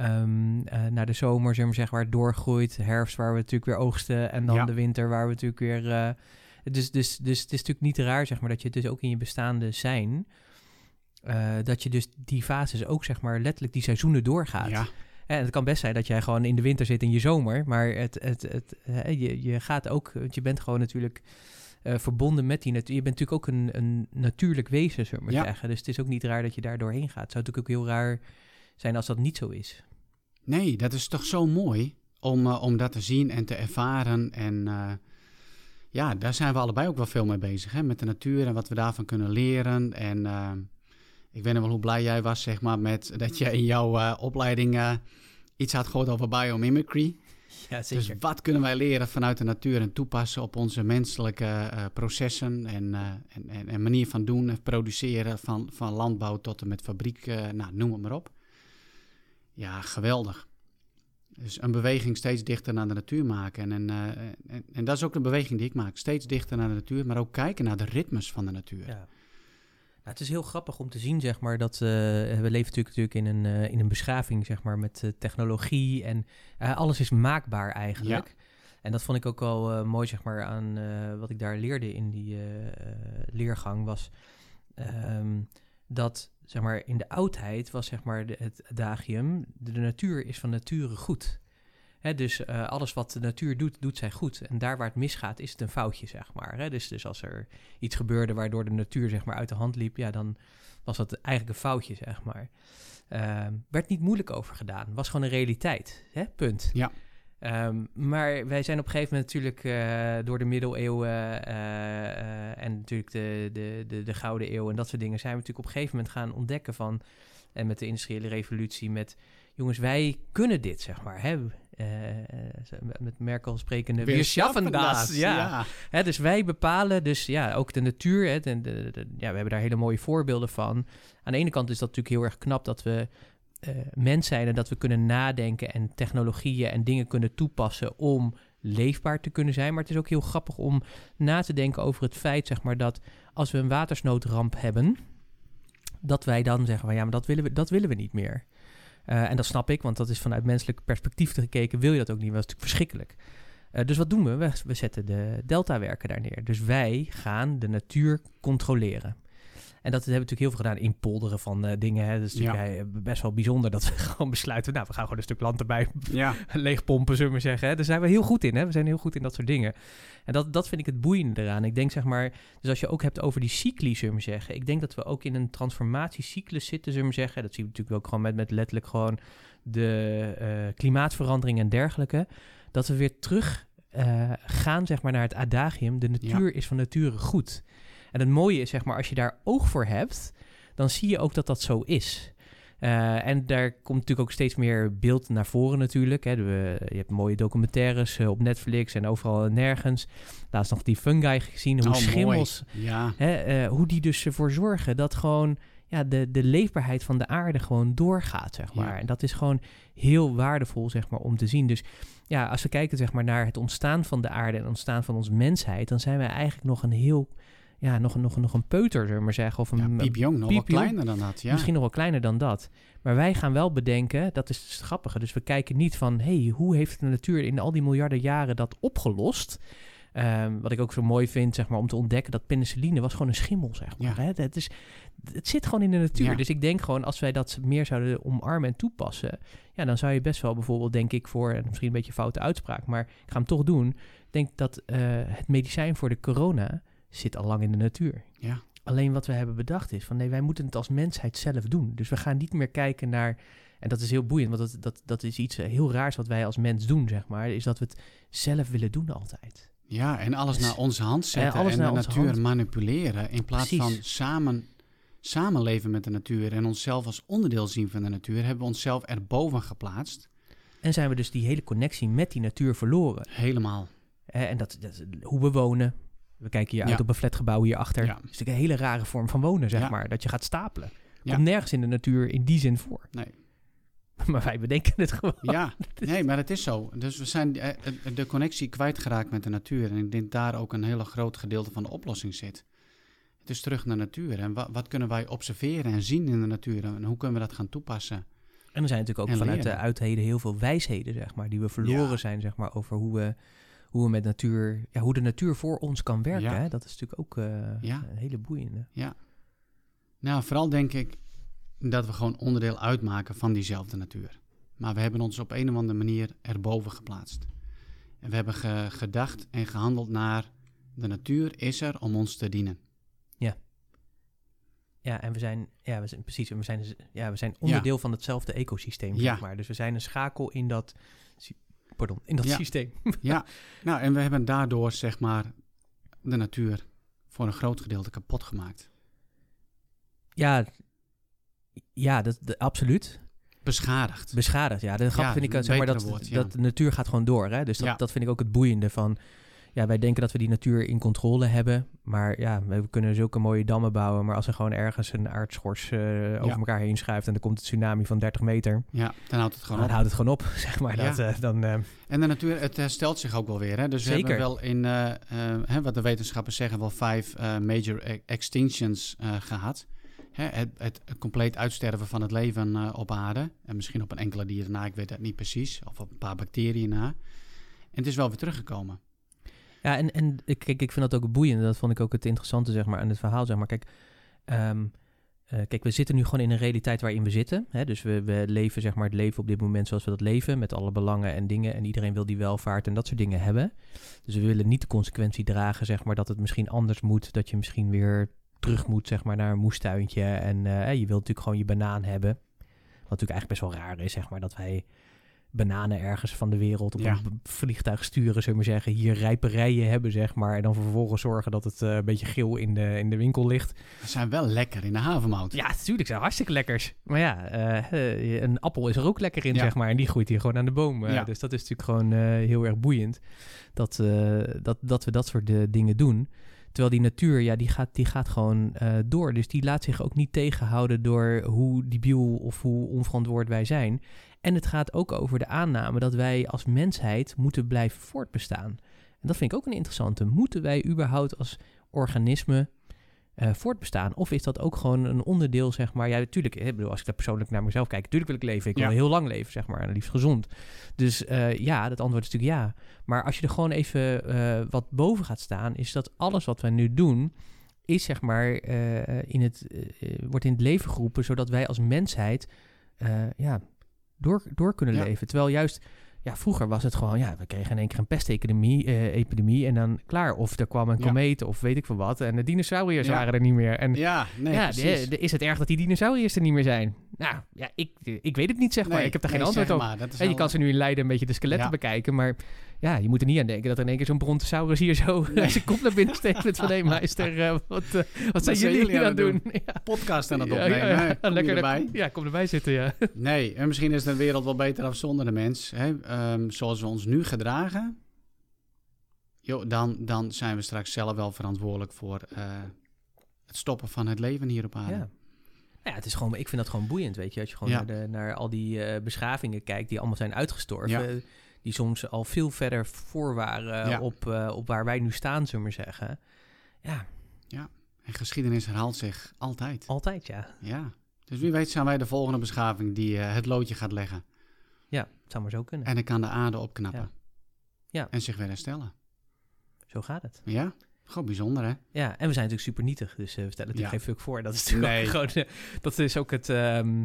um, naar de zomer, zullen we zeggen, waar het doorgroeit. Herfst, waar we natuurlijk weer oogsten. En dan ja. de winter, waar we natuurlijk weer... dus, dus, dus het is natuurlijk niet raar, zeg maar, dat je dus ook in je bestaande zijn... dat je dus die fases ook, zeg maar, letterlijk die seizoenen doorgaat. Ja. En het kan best zijn dat jij gewoon in de winter zit in je zomer, maar het, het, het, je, je gaat ook, want je bent gewoon natuurlijk uh, verbonden met die natuur. Je bent natuurlijk ook een, een natuurlijk wezen, zullen we ja. zeggen. Dus het is ook niet raar dat je daar doorheen gaat. Het zou natuurlijk ook heel raar zijn als dat niet zo is. Nee, dat is toch zo mooi om, uh, om dat te zien en te ervaren. En uh, ja, daar zijn we allebei ook wel veel mee bezig, hè? met de natuur en wat we daarvan kunnen leren. En ik weet nog wel hoe blij jij was, zeg maar, met dat je in jouw opleiding iets had gehoord over biomimicry. Ja, zeker. Dus wat kunnen wij leren vanuit de natuur en toepassen op onze menselijke uh, processen en, en, en, en, manier van doen en produceren, van, van landbouw tot en met fabriek, nou, noem het maar op. Ja, geweldig. Dus een beweging steeds dichter naar de natuur maken. En, en, en, en, dat is ook de beweging die ik maak. Steeds dichter naar de natuur, maar ook kijken naar de ritmes van de natuur. Ja. Het is heel grappig om te zien, zeg maar, dat uh, we leven natuurlijk, natuurlijk in, een, uh, in een beschaving, zeg maar, met uh, technologie en alles is maakbaar eigenlijk. Ja. En dat vond ik ook wel mooi, zeg maar, aan wat ik daar leerde in die leergang, was um, dat, zeg maar, in de oudheid was, zeg maar, de, het adagium, de, de natuur is van nature goed. Dus uh, alles wat de natuur doet, doet zij goed. En daar waar het misgaat, is het een foutje, zeg maar. Dus, dus als er iets gebeurde waardoor de natuur zeg maar, uit de hand liep, ja, dan was dat eigenlijk een foutje, zeg maar. Uh, werd niet moeilijk over gedaan. Was gewoon een realiteit. Punt. Ja. Um, maar wij zijn op een gegeven moment natuurlijk uh, door de middeleeuwen uh, en natuurlijk de, de, de, de Gouden Eeuw en dat soort dingen, zijn we natuurlijk op een gegeven moment gaan ontdekken van, en met de industriële revolutie, met jongens, wij kunnen dit, zeg maar. Hè? Uh, met Merkel sprekende, we schaffen das. Ja. ja. Hè, dus wij bepalen, dus ja, ook de natuur. Hè, de, de, de, ja, we hebben daar hele mooie voorbeelden van. Aan de ene kant is dat natuurlijk heel erg knap dat we uh, mens zijn en dat we kunnen nadenken en technologieën en dingen kunnen toepassen om leefbaar te kunnen zijn. Maar het is ook heel grappig om na te denken over het feit, zeg maar, dat als we een watersnoodramp hebben, dat wij dan zeggen van ja, maar dat willen we, dat willen we niet meer. Uh, en dat snap ik, want dat is vanuit menselijk perspectief gekeken, wil je dat ook niet, dat is natuurlijk verschrikkelijk. Uh, dus wat doen we? we? We zetten de deltawerken daar neer. Dus wij gaan de natuur controleren. En dat hebben we natuurlijk heel veel gedaan in polderen van uh, dingen. Hè. Dat is natuurlijk ja. best wel bijzonder dat we (laughs) gewoon besluiten... nou, we gaan gewoon een stuk land erbij (laughs) ja. leegpompen, zullen we maar zeggen. Hè. Daar zijn we heel goed in. Hè. We zijn heel goed in dat soort dingen. En dat, dat vind ik het boeiende eraan. Ik denk zeg maar... Dus als je ook hebt over die cycli, zullen we zeggen... ik denk dat we ook in een transformatiecyclus zitten, zullen we zeggen. Dat zien we natuurlijk ook gewoon met, met letterlijk gewoon... de uh, klimaatverandering en dergelijke. Dat we weer terug gaan, zeg maar, naar het adagium. De natuur ja. is van nature goed. En het mooie is, zeg maar, als je daar oog voor hebt, dan zie je ook dat dat zo is. Uh, en daar komt natuurlijk ook steeds meer beeld naar voren natuurlijk. Hè. je hebt mooie documentaires uh, op Netflix en overal nergens. Laatst nog die fungi gezien, hoe oh, schimmels, ja. hè, uh, hoe die dus ervoor zorgen dat gewoon ja, de, de leefbaarheid van de aarde gewoon doorgaat, zeg maar. Ja. En dat is gewoon heel waardevol, zeg maar, om te zien. Dus ja, als we kijken, zeg maar, naar het ontstaan van de aarde en het ontstaan van onze mensheid, dan zijn wij eigenlijk nog een heel ja, nog, nog, nog een peuter, zullen we maar zeggen. Of een ja, piepjong, nog wel kleiner dan dat. Ja. Misschien nog wel kleiner dan dat. Maar wij gaan wel bedenken, dat is het grappige. Dus we kijken niet van, hey, hoe heeft de natuur in al die miljarden jaren dat opgelost? Ehm, wat ik ook zo mooi vind, zeg maar, om te ontdekken dat penicilline was gewoon een schimmel, zeg maar. Ja. Hè? Het, is, het zit gewoon in de natuur. Ja. Dus ik denk gewoon, als wij dat meer zouden omarmen en toepassen, ja, dan zou je best wel bijvoorbeeld, denk ik, voor, en misschien een beetje een foute uitspraak, maar ik ga hem toch doen, denk dat eh, het medicijn voor de corona zit al lang in de natuur. Ja. Alleen wat we hebben bedacht is van nee, wij moeten het als mensheid zelf doen. Dus we gaan niet meer kijken naar. En dat is heel boeiend, want dat, dat, dat is iets eh, heel raars wat wij als mens doen, zeg maar. Is dat we het zelf willen doen altijd. Ja, en alles Dus- naar onze hand zetten en de natuur hand. manipuleren. In plaats Precies. van samen, samenleven met de natuur en onszelf als onderdeel zien van de natuur, hebben we onszelf erboven geplaatst. En zijn we dus die hele connectie met die natuur verloren. Helemaal. Eh, en dat, hoe we wonen. We kijken hier Ja. uit op een flatgebouw hierachter. Ja. Dat is natuurlijk een hele rare vorm van wonen, zeg Ja. maar. Dat je gaat stapelen. Komt nergens in de natuur in die zin voor. Nee. (laughs) Maar wij bedenken het gewoon. Ja, (laughs) nee, maar het is zo. Dus we zijn eh, eh, de connectie kwijtgeraakt met de natuur. En ik denk daar ook een hele groot gedeelte van de oplossing zit. Het is terug naar natuur. En wa- wat kunnen wij observeren en zien in de natuur? En hoe kunnen we dat gaan toepassen? En er zijn natuurlijk ook vanuit de uitheden heel veel wijsheden, zeg maar, die we verloren Ja. zijn, zeg maar, over hoe we, hoe we met natuur, ja, hoe de natuur voor ons kan werken. Ja. Hè? Dat is natuurlijk ook eh, Ja. een hele boeiende. Nou, vooral denk ik dat we gewoon onderdeel uitmaken van diezelfde natuur. Maar we hebben ons op een of andere manier erboven geplaatst. En we hebben ge- gedacht en gehandeld naar de natuur is er om ons te dienen. Ja, en we zijn, ja, we zijn precies, we zijn, dus- ja, we zijn onderdeel van hetzelfde ecosysteem, Ja. zeg maar. Dus we zijn een schakel in dat, pardon, in dat Ja. systeem. (laughs) Ja, nou en we hebben daardoor zeg maar de natuur voor een groot gedeelte kapot gemaakt. Ja, ja dat, dat- absoluut. Beschadigd. Beschadigd, ja. De grap Ja, vind ik, zeg maar, dat, betere woord, ja. dat de natuur gaat gewoon door. Hè? Dus dat, Ja. dat vind ik ook het boeiende van... Ja, wij denken dat we die natuur in controle hebben. Maar ja, we kunnen zulke mooie dammen bouwen. Maar als er gewoon ergens een aardschors eh, over elkaar heen schuift... en er komt een tsunami van 30 meter... Ja, dan houdt het gewoon dan op. houdt het gewoon op, (laughs) zeg maar. Ja. Dat, eh, dan, eh, En de natuur, het herstelt zich ook wel weer. Hè? Dus we Zeker. hebben wel in, hè, wat de wetenschappers zeggen, wel vijf major e- extinctions eh, gehad. Hè, het, het compleet uitsterven van het leven op aarde. En misschien op een enkele dieren na, ik weet dat niet precies. Of op een paar bacteriën na. En het is wel weer teruggekomen. Ja, en, en kijk, ik vind dat ook boeiend. Dat vond ik ook het interessante zeg maar, aan het verhaal. Zeg maar. Kijk, ehm, eh, kijk, we zitten nu gewoon in een realiteit waarin we zitten. Hè? Dus we, we leven zeg maar, het leven op dit moment zoals we dat leven. Met alle belangen en dingen. En iedereen wil die welvaart en dat soort dingen hebben. Dus we willen niet de consequentie dragen zeg maar, dat het misschien anders moet. Dat je misschien weer terug moet zeg maar, naar een moestuintje. En eh, je wilt natuurlijk gewoon je banaan hebben. Wat natuurlijk eigenlijk best wel raar is, zeg maar, dat wij bananen ergens van de wereld op Ja. een vliegtuig sturen, zullen we maar zeggen. Hier rijperijen hebben, zeg maar. En dan vervolgens zorgen dat het eh, een beetje geel in de, in de winkel ligt. We zijn wel lekker in de havenmout. Ja, natuurlijk zijn hartstikke lekkers. Maar ja, eh, eh, een appel is er ook lekker in, Ja. zeg maar. En die groeit hier gewoon aan de boom. Ja. Dus dat is natuurlijk gewoon heel erg boeiend. Dat, dat, dat we dat soort dingen doen. Terwijl die natuur, ja, die gaat, die gaat gewoon eh, door. Dus die laat zich ook niet tegenhouden door hoe debiel of hoe onverantwoord wij zijn. En het gaat ook over de aanname dat wij als mensheid moeten blijven voortbestaan. En dat vind ik ook een interessante. Moeten wij überhaupt als organisme eh, voortbestaan? Of is dat ook gewoon een onderdeel, zeg maar... Ja, natuurlijk, ik bedoel, als ik daar persoonlijk naar mezelf kijk... natuurlijk wil ik leven. Ik wil Ja. heel lang leven, zeg maar. En liefst gezond. Dus eh, ja, dat antwoord is natuurlijk ja. Maar als je er gewoon even eh, wat boven gaat staan... is dat alles wat wij nu doen... is zeg maar in het, wordt in het leven geroepen... zodat wij als mensheid ja, door, door kunnen Ja. leven. Terwijl juist... Ja, vroeger was het gewoon, ja, we kregen in één keer een pestepidemie eh, epidemie en dan klaar. Of er kwam een Ja. komeet of weet ik veel wat. En de dinosauriërs Ja. waren er niet meer. En Ja, nee, ja, precies. de- de- is het erg dat die dinosauriërs er niet meer zijn? Nou, ja, ik, ik weet het niet, zeg maar. Nee, ik heb daar nee, geen antwoord op. maar, En je wel- kan ze nu in Leiden een beetje de skeletten bekijken, maar ja, je moet er niet aan denken dat er in één keer zo'n brontosaurus hier zo Nee. (laughs) zijn kop naar binnen steekt met van, hé meester, eh, wat, eh, wat zijn zijn jullie jullie aan het doen? (laughs) Ja. podcast aan het opnemen. ja, ja. (laughs) Kom Lekker erbij? Ja, kom erbij zitten, ja. Nee, en misschien is de wereld wel beter af zonder de mens. Hè? Ehm, zoals we ons nu gedragen, joh, dan, dan zijn we straks zelf wel verantwoordelijk voor eh, het stoppen van het leven hier op aarde. Ja. Nou ja, het is gewoon, ik vind dat gewoon boeiend, weet je. Als je gewoon Ja. naar, de, naar al die eh, beschavingen kijkt die allemaal zijn uitgestorven. Ja. Die soms al veel verder voor waren Ja. op, eh, op waar wij nu staan, zullen we maar zeggen. Ja, En geschiedenis herhaalt zich altijd. altijd ja. Ja. Dus wie weet zijn wij de volgende beschaving die eh, het loodje gaat leggen. Ja, het zou maar zo kunnen. En dan kan de aarde opknappen. Ja. Ja. En zich weer herstellen. Zo gaat het. Ja, gewoon bijzonder, hè? Ja, en we zijn natuurlijk super nietig, dus eh, we stellen natuurlijk Ja. geen fuck voor. Dat is natuurlijk Nee. gewoon, eh, dat is ook het... ehm,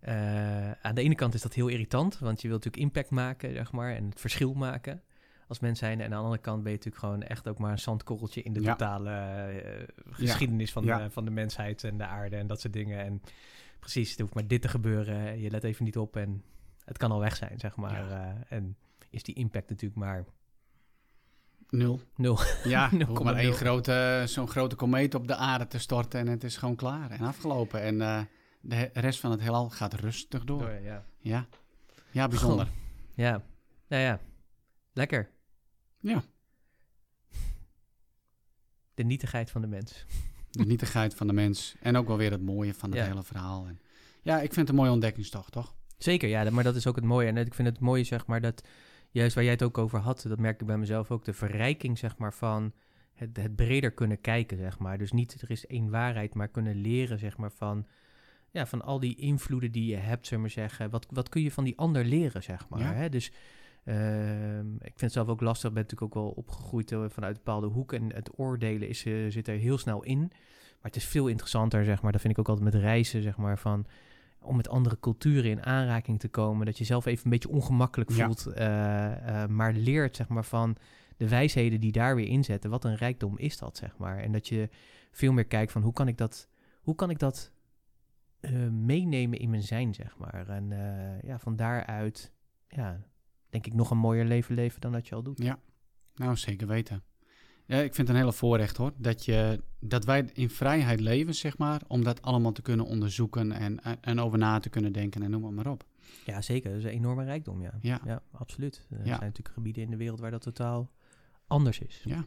eh, aan de ene kant is dat heel irritant, want je wilt natuurlijk impact maken, zeg maar, en het verschil maken als mens zijn. En aan de andere kant ben je natuurlijk gewoon echt ook maar een zandkorreltje in de Ja. totale eh, geschiedenis van, Ja. de, van de mensheid en de aarde en dat soort dingen. En precies, er hoeft maar dit te gebeuren. Je let even niet op en het kan al weg zijn, zeg maar. Eh, en is die impact natuurlijk maar Nul. nul. Ja, (laughs) er hoeft maar 0,0. één grote, zo'n grote komeet op de aarde te storten en het is gewoon klaar en afgelopen. En eh, de rest van het heelal gaat rustig door. ja. Ja, ja bijzonder. Ja, nou ja, lekker. Ja, De nietigheid van de mens. de nietigheid van de mens en ook wel weer het mooie van het Ja. hele verhaal. En, ja, ik vind het een mooie ontdekkingstocht, toch? Zeker, ja, maar dat is ook het mooie. En ik vind het mooie, zeg maar, dat juist waar jij het ook over had, dat merk ik bij mezelf ook, de verrijking, zeg maar, van het, het breder kunnen kijken, zeg maar. Dus niet er is één waarheid, maar kunnen leren, zeg maar, van, ja, van al die invloeden die je hebt, zeg maar zeggen. Wat, wat kun je van die ander leren, zeg maar. Ja. Hè? Dus ehm, ik vind het zelf ook lastig, ben natuurlijk ook wel opgegroeid eh, vanuit bepaalde hoeken. En het oordelen is, eh, zit er heel snel in. Maar het is veel interessanter, zeg maar. Dat vind ik ook altijd met reizen, zeg maar, van om met andere culturen in aanraking te komen. Dat je zelf even een beetje ongemakkelijk voelt. eh, maar leert, zeg maar, van de wijsheden die daar weer in zitten. Wat een rijkdom is dat, zeg maar. En dat je veel meer kijkt van hoe kan ik dat, hoe kan ik dat eh, meenemen in mijn zijn, zeg maar. En eh, ja, van daaruit, ja, denk ik nog een mooier leven leven dan dat je al doet. Ja, nou zeker weten. Ja, ik vind het een hele voorrecht hoor, dat, je, dat wij in vrijheid leven, zeg maar, om dat allemaal te kunnen onderzoeken en, en, over na te kunnen denken en noem het maar op. Ja, zeker. Dat is een enorme rijkdom, ja. Ja. Ja, absoluut. Er Ja. zijn natuurlijk gebieden in de wereld waar dat totaal anders is. Ja,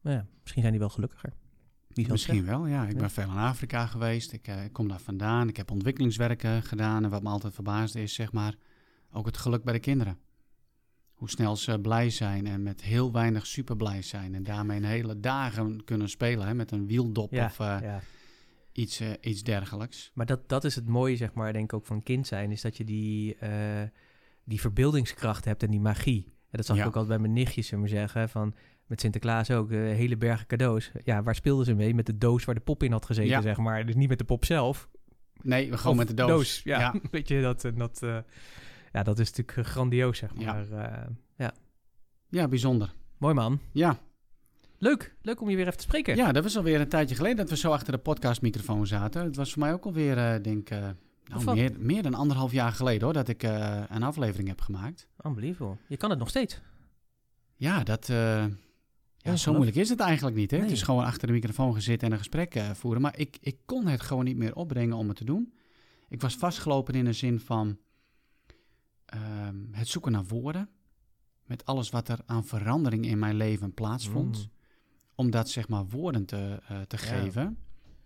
Maar ja, misschien zijn die wel gelukkiger. Misschien wel. Ja, ik ben veel in Afrika geweest, ik, eh, ik kom daar vandaan, ik heb ontwikkelingswerken gedaan en wat me altijd verbaasde is, zeg maar, ook het geluk bij de kinderen. Hoe snel ze blij zijn en met heel weinig super blij zijn en daarmee een hele dagen kunnen spelen hè, met een wieldop Ja, of eh, ja. iets, eh, iets dergelijks. Maar dat, dat is het mooie, zeg maar, denk ik ook van kind zijn, is dat je die, die verbeeldingskracht hebt en die magie. En dat zag Ja. ik ook altijd bij mijn nichtjes, zullen zeggen, van met Sinterklaas ook, eh, hele bergen cadeaus. Ja, waar speelden ze mee? Met de doos waar de pop in had gezeten, Ja. zeg maar. Dus niet met de pop zelf. Nee, gewoon Of met de doos. ja. ja. (laughs) Weet je, dat, en dat, eh, ja, dat is natuurlijk eh, grandioos, zeg Ja. maar. Eh, ja. Ja, bijzonder. Mooi man. Ja. Leuk, leuk om je weer even te spreken. ja, dat was alweer een tijdje geleden dat we zo achter de podcastmicrofoon zaten. Het was voor mij ook alweer, eh denk ik, nou, meer, meer dan anderhalf jaar geleden hoor, dat ik eh, een aflevering heb gemaakt. Unbelievable. Je kan het nog steeds. Ja, dat, eh, ja, zo moeilijk is het eigenlijk niet. Hè? Het is gewoon achter de microfoon gezeten en een gesprek eh, voeren. Maar ik, ik kon het gewoon niet meer opbrengen om het te doen. Ik was vastgelopen in de zin van ehm, het zoeken naar woorden. Met alles wat er aan verandering in mijn leven plaatsvond. Mm. Om dat zeg maar woorden te, eh, te Ja. geven.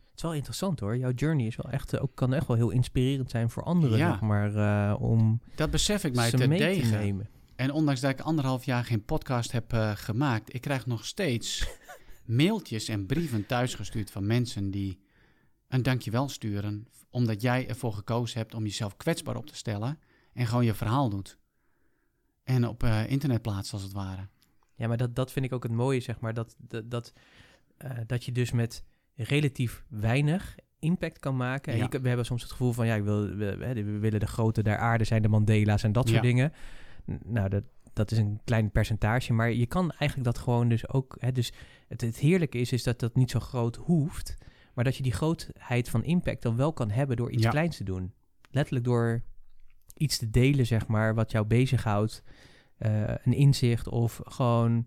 Het is wel interessant hoor. Jouw journey is wel echt, eh, ook, kan echt wel heel inspirerend zijn voor anderen, Ja. zeg maar. om Dat besef ik mij te te degen. nemen. En ondanks dat ik anderhalf jaar geen podcast heb eh, gemaakt, ik krijg nog steeds (laughs) mailtjes en brieven thuisgestuurd van mensen die een dankjewel sturen, omdat jij ervoor gekozen hebt om jezelf kwetsbaar op te stellen en gewoon je verhaal doet. En op eh, internet plaatst als het ware. Ja, maar dat, dat vind ik ook het mooie, zeg maar. Dat, dat, dat, eh, dat je dus met relatief weinig impact kan maken. En Ja. je, kan- we hebben soms het gevoel van, ja, ik wil, we, we, we willen de grote der aarde zijn, de Mandela's en dat soort Ja. dingen. Nou, dat, dat is een klein percentage, maar je kan eigenlijk dat gewoon dus ook... Hè, dus het, het heerlijke is, is dat dat niet zo groot hoeft, maar dat je die grootheid van impact dan wel kan hebben door iets Ja. kleins te doen. Letterlijk door iets te delen, zeg maar, wat jou bezighoudt. Eh, een inzicht of gewoon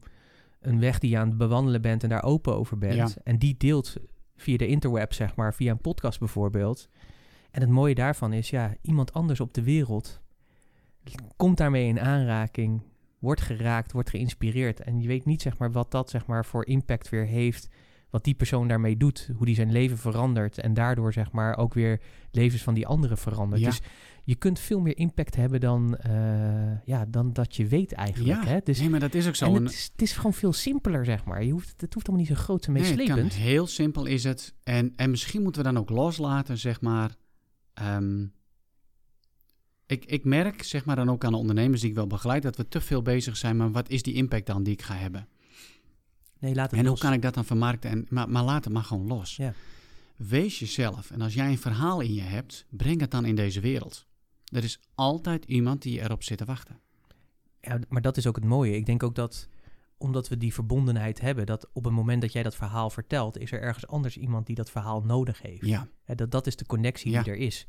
een weg die je aan het bewandelen bent en daar open over bent. Ja. En die deelt via de interweb, zeg maar, via een podcast bijvoorbeeld. En het mooie daarvan is, ja, iemand anders op de wereld komt daarmee in aanraking, wordt geraakt, wordt geïnspireerd. En je weet niet, zeg maar, wat dat, zeg maar, voor impact weer heeft. Wat die persoon daarmee doet, hoe die zijn leven verandert. En daardoor, zeg maar, ook weer levens van die anderen verandert. Ja. Dus je kunt veel meer impact hebben dan, eh, ja, dan dat je weet eigenlijk. ja, Hè? Dus, nee, maar dat is ook zo. en het is, het is gewoon veel simpeler, zeg maar. Je hoeft, het hoeft allemaal niet zo groot en Nee, het kan meeslepend. heel simpel is het. En, en misschien moeten we dan ook loslaten, zeg maar. ehm, ik, ik merk, zeg maar dan ook aan de ondernemers die ik wel begeleid, dat we te veel bezig zijn met wat is die impact dan die ik ga hebben. Nee, laat het En los. hoe kan ik dat dan vermarkten? En, maar, maar laat het maar gewoon los. Ja. Wees jezelf. En als jij een verhaal in je hebt, breng het dan in deze wereld. Er is altijd iemand die erop zit te wachten. Ja, maar dat is ook het mooie. Ik denk ook dat, omdat we die verbondenheid hebben, dat op het moment dat jij dat verhaal vertelt, is er ergens anders iemand die dat verhaal nodig heeft. Ja, Ja, dat, dat is de connectie Ja. die er is.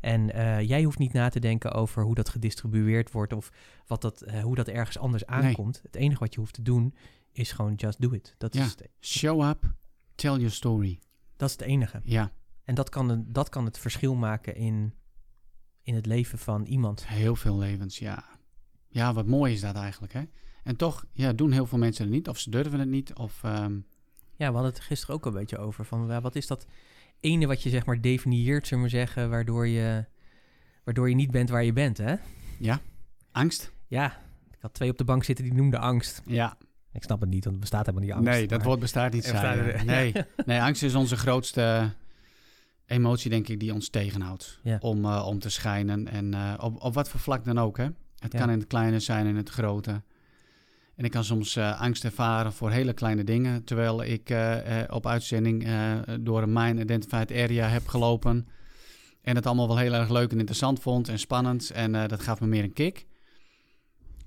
En eh, jij hoeft niet na te denken over hoe dat gedistribueerd wordt of wat dat, eh, hoe dat ergens anders aankomt. Het enige wat je hoeft te doen is gewoon just do it. Dat, Ja. is, het, show up, tell your story. dat is het enige. Ja, En dat kan, dat kan het verschil maken in, in het leven van iemand. heel veel levens, ja. Ja, wat mooi is dat eigenlijk, hè? En toch, ja, doen heel veel mensen het niet. Of ze durven het niet, of... ehm, Ja, we hadden het gisteren ook een beetje over. Van, wat is dat ene wat je zeg maar definieert, zullen we zeggen, waardoor je, waardoor je niet bent waar je bent, hè? ja, angst. Ja, ik had twee op de bank zitten die noemden angst. Ja, Ik snap het niet, want het bestaat helemaal niet angst. nee, dat woord bestaat niet, Er bestaat- Nee, (laughs) nee, angst is onze grootste emotie, denk ik, die ons tegenhoudt. Ja. Om, eh, om te schijnen. En eh, op, op wat voor vlak dan ook, hè? Het Ja. kan in het kleine zijn, in het grote. En ik kan soms eh, angst ervaren voor hele kleine dingen. Terwijl ik eh, eh, op uitzending door een Mine Identified Area heb gelopen. En het allemaal wel heel erg leuk en interessant vond en spannend. En dat gaf me meer een kick.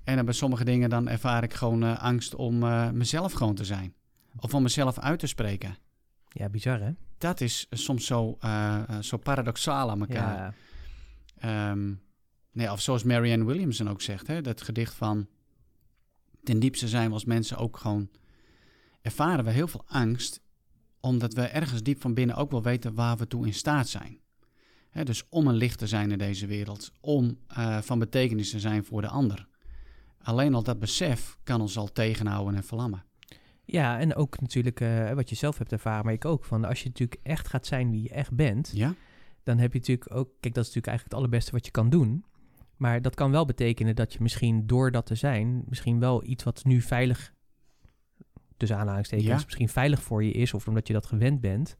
En dan bij sommige dingen dan ervaar ik gewoon angst om mezelf gewoon te zijn. Of om mezelf uit te spreken. Ja, bizar hè? Dat is soms zo, zo paradoxaal aan elkaar. Ja, Ehm, nee, of zoals Marianne Williamson ook zegt, hè, dat gedicht van... Ten diepste zijn we als mensen ook gewoon... ervaren we heel veel angst... omdat we ergens diep van binnen ook wel weten waar we toe in staat zijn. Dus om een licht te zijn in deze wereld. Om eh, van betekenis te zijn voor de ander. Alleen al dat besef kan ons al tegenhouden en verlammen. ja, en ook natuurlijk eh, wat je zelf hebt ervaren, maar ik ook. Van als je natuurlijk echt gaat zijn wie je echt bent, Ja? dan heb je natuurlijk ook... Kijk, dat is natuurlijk eigenlijk het allerbeste wat je kan doen. Maar dat kan wel betekenen dat je misschien door dat te zijn... misschien wel iets wat nu veilig... tussen aanhalingstekens, Ja. misschien veilig voor je is... of omdat je dat gewend bent...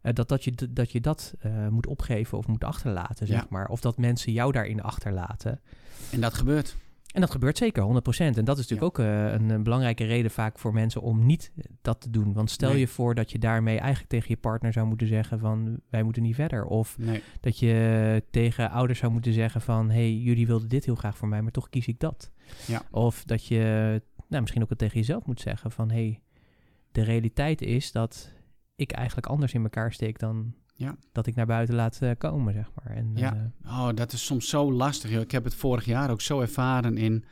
eh, dat, dat je dat, je dat eh, moet opgeven of moet achterlaten, zeg Ja. maar. Of dat mensen jou daarin achterlaten. En dat gebeurt. En dat gebeurt zeker, 100%. En dat is natuurlijk ook eh, een, een belangrijke reden vaak voor mensen om niet dat te doen. Want stel Nee. je voor dat je daarmee eigenlijk tegen je partner zou moeten zeggen van... wij moeten niet verder. Of Nee. dat je tegen ouders zou moeten zeggen van... hé, hey, jullie wilden dit heel graag voor mij, maar toch kies ik dat. Ja. Of dat je nou, misschien ook het tegen jezelf moet zeggen van... hé, hey, de realiteit is dat ik eigenlijk anders in elkaar steek dan... Ja. dat ik naar buiten laat eh, komen, zeg maar. En, Ja. eh, Oh, dat is soms zo lastig. Joh. Ik heb het vorig jaar ook zo ervaren in...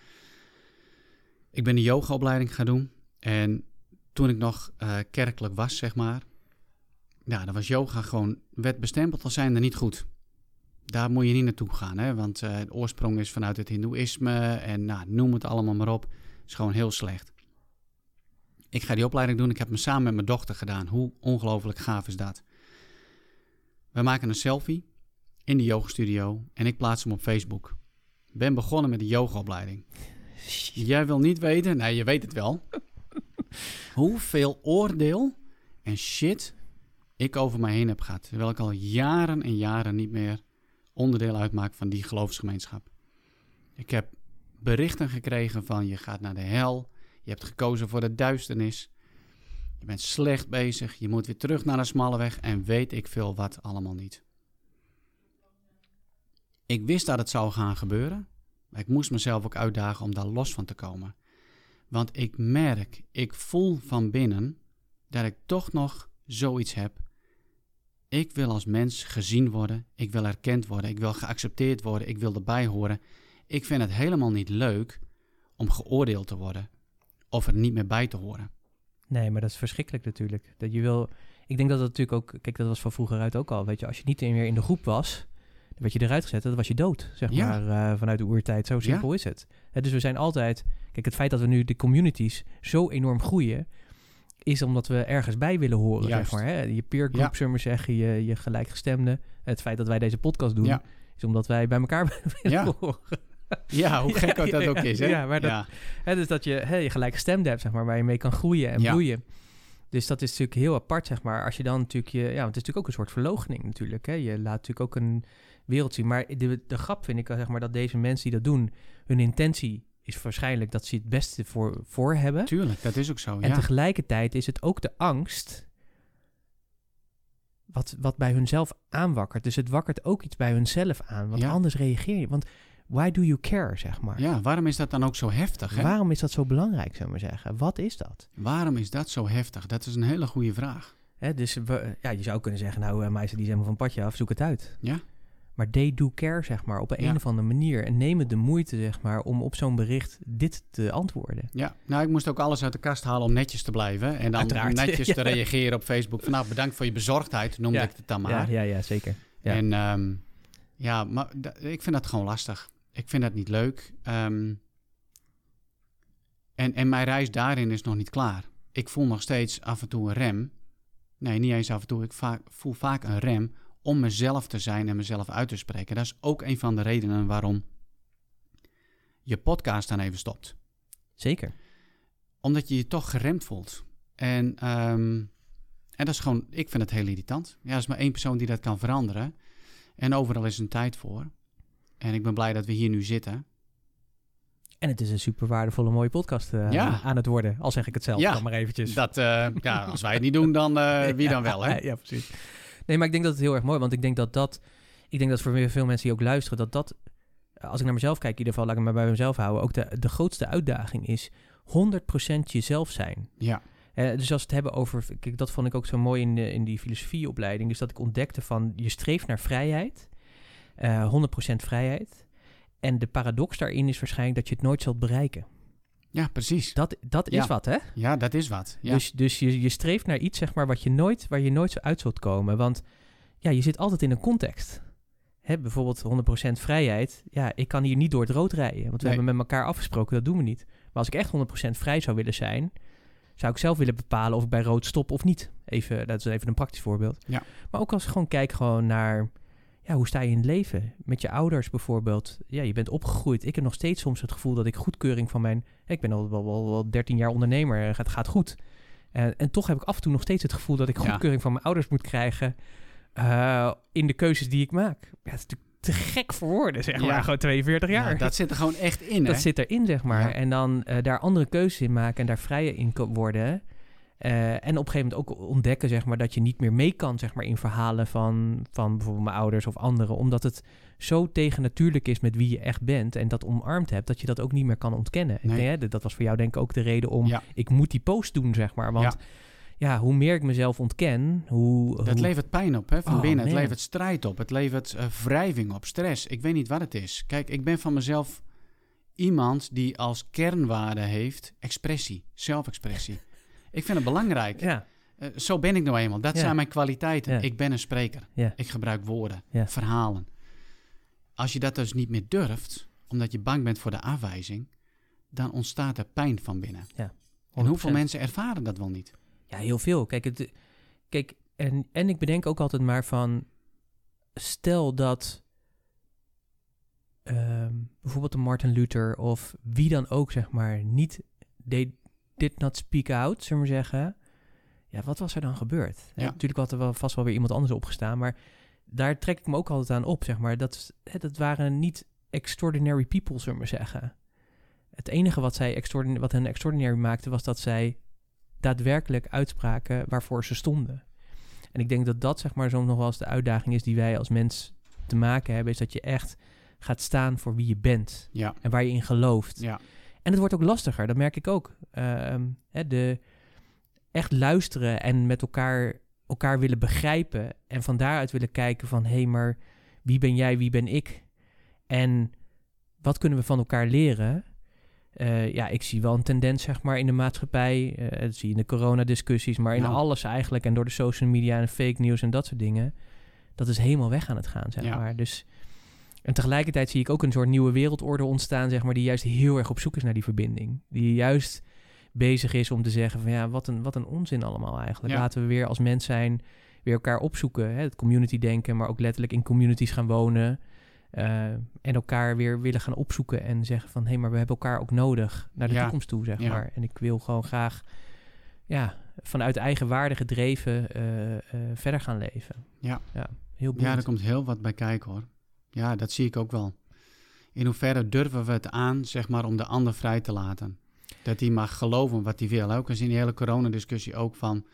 Ik ben een yogaopleiding gaan doen. En toen ik nog eh, kerkelijk was, zeg maar... Ja, dan was yoga gewoon... werd bestempeld als zijnde niet goed. Daar moet je niet naartoe gaan, hè. Want de oorsprong is vanuit het hindoeïsme... en nou, noem het allemaal maar op. is gewoon heel slecht. Ik ga die opleiding doen. Ik heb hem samen met mijn dochter gedaan. Hoe ongelooflijk gaaf is dat? We maken een selfie in de yogastudio en ik plaats hem op Facebook. Ben begonnen met de yogaopleiding. Jij wil niet weten, nee, je weet het wel. (laughs) Hoeveel oordeel en shit ik over mij heen heb gehad. Terwijl ik al jaren en jaren niet meer onderdeel uitmaak van die geloofsgemeenschap. Ik heb berichten gekregen van je gaat naar de hel. Je hebt gekozen voor de duisternis. Je bent slecht bezig. Je moet weer terug naar de smalle weg. En weet ik veel wat allemaal niet. Ik wist dat het zou gaan gebeuren. Maar ik moest mezelf ook uitdagen om daar los van te komen. Want ik merk, ik voel van binnen dat ik toch nog zoiets heb. Ik wil als mens gezien worden. Ik wil erkend worden. Ik wil geaccepteerd worden. Ik wil erbij horen. Ik vind het helemaal niet leuk om geoordeeld te worden. Of er niet meer bij te horen. Nee, maar dat is verschrikkelijk natuurlijk. Dat je wil. Ik denk dat dat natuurlijk ook. Kijk, dat was van vroeger uit ook al. Weet je, als je niet meer in de groep was, dan werd je eruit gezet. Dan was je dood, zeg Ja. maar, eh, vanuit de oertijd. Zo simpel is het. Hè, dus we zijn altijd. Kijk, het feit dat we nu de communities zo enorm groeien, is omdat we ergens bij willen horen, Juist. zeg maar. Hè? Je peer group, Ja. zullen we maar zeggen, je, je gelijkgestemde. Het feit dat wij deze podcast doen, is omdat wij bij elkaar (laughs) willen horen. (laughs) Ja, hoe (laughs) gek Ja, dat ja, ook is, hè? ja, maar dat- Hè, dus dat je, hè, je gelijkgestemde hebt, zeg maar, waar je mee kan groeien en bloeien. Dus dat is natuurlijk heel apart, zeg maar. Als je dan natuurlijk je... Ja, want het is natuurlijk ook een soort verloochening natuurlijk. Hè? Je laat natuurlijk ook een wereld zien. Maar de, de grap vind ik, zeg maar, dat deze mensen die dat doen... hun intentie is waarschijnlijk dat ze het beste voor, voor hebben. Tuurlijk, dat is ook zo. En ja. tegelijkertijd is het ook de angst wat, wat bij hunzelf aanwakkert. Dus het wakkert ook iets bij hunzelf aan. Want Ja. anders reageer je. Want why do you care, zeg maar? ja, waarom is dat dan ook zo heftig? Hè? Waarom is dat zo belangrijk, zou ik maar zeggen? Wat is dat? Waarom is dat zo heftig? Dat is een hele goede vraag. Hè, dus we- ja, je zou kunnen zeggen, nou, uh, meisje die helemaal van padje af, zoek het uit. Ja. Maar they do care, zeg maar, op een, Ja. een of andere manier. En nemen de moeite, zeg maar, om op zo'n bericht dit te antwoorden. Ja, nou, ik moest ook alles uit de kast halen om netjes te blijven. En dan Uiteraard. (laughs) netjes Ja. te reageren op Facebook. Van, nou, bedankt voor je bezorgdheid, noemde Ja. ik het dan maar. Ja, ja, zeker. Ja. En ehm, ja, maar ik vind dat gewoon lastig. Ik vind dat niet leuk. Ehm, en, en mijn reis daarin is nog niet klaar. Ik voel nog steeds af en toe een rem. Nee, niet eens af en toe. Ik vaak, voel vaak een rem om mezelf te zijn en mezelf uit te spreken. Dat is ook een van de redenen waarom je podcast dan even stopt. Zeker. Omdat je je toch geremd voelt. En, ehm, en dat is gewoon, ik vind het heel irritant. Ja, er is maar één persoon die dat kan veranderen. En overal is een tijd voor. En ik ben blij dat we hier nu zitten. En het is een super waardevolle, mooie podcast eh, Ja. aan het worden. Al zeg ik het zelf Ja. dan maar eventjes. Dat, eh, (laughs) ja, als wij het niet doen, dan eh, wie dan wel, hè? (laughs) Ja, precies. Nee, maar ik denk dat het heel erg mooi, want ik denk dat dat, ik denk dat voor veel mensen die ook luisteren, dat dat, als ik naar mezelf kijk, in ieder geval, laat ik maar bij mezelf houden, ook de, de grootste uitdaging is 100% jezelf zijn. Ja, dus als we het hebben over, kijk, dat vond ik ook zo mooi in, de, in die filosofieopleiding, dus dat ik ontdekte van, je streeft naar vrijheid, eh 100% vrijheid. En de paradox daarin is waarschijnlijk dat je het nooit zult bereiken. ja precies. Dat, dat is wat, hè? Ja, dat is wat. Ja, Dus, dus je, je streeft naar iets, zeg maar, wat je nooit, waar je nooit zo uit zult komen. Want ja, je zit altijd in een context. Hè, bijvoorbeeld 100% vrijheid. Ja, ik kan hier niet door het rood rijden. Want we Nee. hebben met elkaar afgesproken, dat doen we niet. Maar als ik echt 100% vrij zou willen zijn... zou ik zelf willen bepalen of ik bij rood stop of niet. Even, dat is even een praktisch voorbeeld. Ja. Maar ook als ik gewoon kijk gewoon naar... Ja, hoe sta je in het leven? Met je ouders bijvoorbeeld. Ja, je bent opgegroeid. Ik heb nog steeds soms het gevoel dat ik goedkeuring van mijn... Ik ben al wel, wel, wel 13 jaar ondernemer. Het gaat goed. En, en toch heb ik af en toe nog steeds het gevoel dat ik Ja. goedkeuring van mijn ouders moet krijgen... eh, in de keuzes die ik maak. Ja, het is natuurlijk te gek voor woorden, zeg Ja. maar. Gewoon 42 jaar. Ja, dat zit er gewoon echt in, hè? Dat zit erin, zeg maar. En dan eh, daar andere keuzes in maken en daar vrijer in worden. Eh, en op een gegeven moment ook ontdekken, zeg maar, dat je niet meer mee kan, zeg maar, in verhalen van, van bijvoorbeeld mijn ouders of anderen. Omdat het zo tegennatuurlijk is met wie je echt bent en dat omarmd hebt, dat je dat ook niet meer kan ontkennen. Nee. hè, dat- was voor jou denk ik ook de reden om, Ja. ik moet die post doen, zeg maar. Want ja, hoe meer ik mezelf ontken, hoe... Dat hoe- levert pijn op, hè, van Oh, binnen. Het levert strijd op. Het levert eh, wrijving op, stress. Ik weet niet wat het is. Kijk, ik ben van mezelf iemand die als kernwaarde heeft expressie, zelfexpressie. Ik vind het belangrijk. Ja, Eh, zo ben ik nou eenmaal. Dat Ja. zijn mijn kwaliteiten. Ja. Ik ben een spreker. Ik gebruik woorden, verhalen. Als je dat dus niet meer durft, omdat je bang bent voor de afwijzing, dan ontstaat er pijn van binnen. En 100%. hoeveel mensen ervaren dat wel niet? Ja, heel veel. Kijk, het, kijk en, en ik bedenk ook altijd maar van... Stel dat ehm, bijvoorbeeld een Martin Luther of wie dan ook, zeg maar, niet... They did not speak out, zullen we maar zeggen. Ja, wat was er dan gebeurd? Ja. Natuurlijk had er wel vast wel weer iemand anders opgestaan, maar daar trek ik me ook altijd aan op, zeg maar. Dat, hè, dat waren niet extraordinary people, zullen we maar zeggen. Het enige wat, zij extraordin wat hen extraordinary maakte, was dat zij daadwerkelijk uitspraken waarvoor ze stonden. En ik denk dat dat zeg maar zo nog wel eens de uitdaging is die wij als mens te maken hebben, is dat je echt gaat staan voor wie je bent Ja, en waar je in gelooft. ja, En het wordt ook lastiger, dat merk ik ook. Ehm, hè, de, echt luisteren en met elkaar, elkaar willen begrijpen en van daaruit willen kijken van hé, hey, maar wie ben jij, wie ben ik? En wat kunnen we van elkaar leren? Eh, ja, ik zie wel een tendens, zeg maar, in de maatschappij. eh, dat zie je in de coronadiscussies, maar in Nou. alles eigenlijk. En door de social media en fake news en dat soort dingen. Dat is helemaal weg aan het gaan, zeg Ja. maar. Dus, en tegelijkertijd zie ik ook een soort nieuwe wereldorde ontstaan, zeg maar, die juist heel erg op zoek is naar die verbinding. Die juist bezig is om te zeggen van ja, wat een, wat een onzin allemaal eigenlijk. Ja. Laten we weer als mens zijn, weer elkaar opzoeken. Hè? Het community denken, maar ook letterlijk in communities gaan wonen. eh, en elkaar weer willen gaan opzoeken en zeggen van hé, hey, maar we hebben elkaar ook nodig naar de Ja. toekomst toe, zeg Ja. maar. En ik wil gewoon graag ja, vanuit eigen waarde gedreven eh, eh, verder gaan leven. Ja. ja heel ja, er komt heel wat bij kijken hoor. Ja, dat zie ik ook wel. in hoeverre durven we het aan, zeg maar, om de ander vrij te laten? Dat hij mag geloven wat hij wil. Ook als in die hele coronadiscussie ook van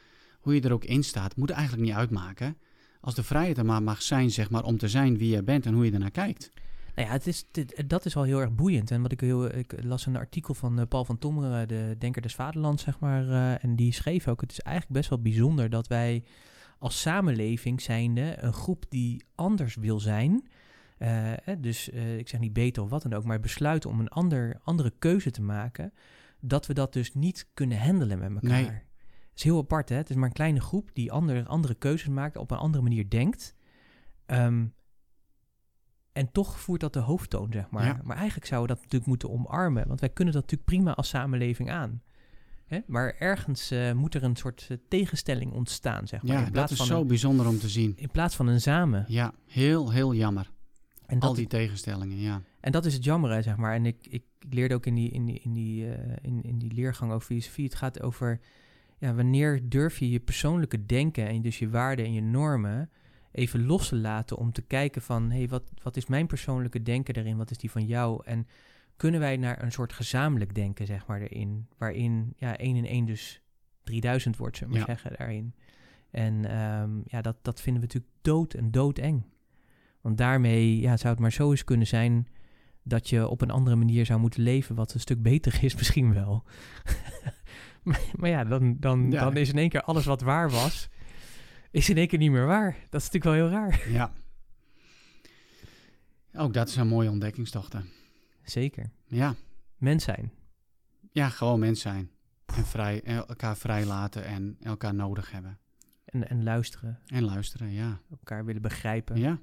hoe je er ook in staat, moet eigenlijk niet uitmaken. Als de vrijheid er maar mag zijn, zeg maar, om te zijn wie je bent en hoe je ernaar kijkt. Nou ja, het is, dat is al heel erg boeiend. En wat ik heel, ik las een artikel van uh, Paul van Tommeren, de Denker des Vaderlands, zeg maar. Uh, en die schreef ook: het is eigenlijk best wel bijzonder dat wij als samenleving zijnde een groep die anders wil zijn. Uh, dus ik zeg niet beter of wat dan ook, maar besluiten om een ander, andere keuze te maken. Dat we dat dus niet kunnen handelen met elkaar. Nee. Het is heel apart, hè? Het is maar een kleine groep die andere, andere keuzes maakt, op een andere manier denkt. Um, en toch voert dat de hoofdtoon, zeg maar. Maar eigenlijk zouden we dat natuurlijk moeten omarmen. Want wij kunnen dat natuurlijk prima als samenleving aan. Hè? Maar ergens uh, moet er een soort uh, tegenstelling ontstaan, zeg maar. Ja, dat is zo bijzonder om te zien. In plaats van een samen. Ja, heel, heel jammer. En Al die tegenstellingen, ja. En dat is het jammer, zeg maar. En ik, ik leerde ook in die, in die, in die, uh, in, in die leergang over filosofie... het gaat over... Ja, wanneer durf je je persoonlijke denken... en dus je waarden en je normen even los te laten om te kijken van, hé, hey, wat, wat is mijn persoonlijke denken erin, wat is die van jou? En kunnen wij naar een soort gezamenlijk denken, zeg maar, erin, waarin ja, 1 en 1 dus 3000 wordt, zullen we maar zeggen, daarin. En um, ja, dat, dat vinden we natuurlijk dood en doodeng. Want daarmee ja, zou het maar zo eens kunnen zijn dat je op een andere manier zou moeten leven, wat een stuk beter is (laughs) misschien wel. (laughs) maar, maar, ja, dan, dan, dan is in één keer alles wat waar was, is in één keer niet meer waar. Dat is natuurlijk wel heel raar. Ja. Ook dat is een mooie ontdekkingstocht. Zeker. Ja. Mens zijn. Ja, gewoon mens zijn. En vrij, elkaar vrij laten en elkaar nodig hebben. En, en luisteren. En luisteren, ja. Elkaar willen begrijpen. Ja.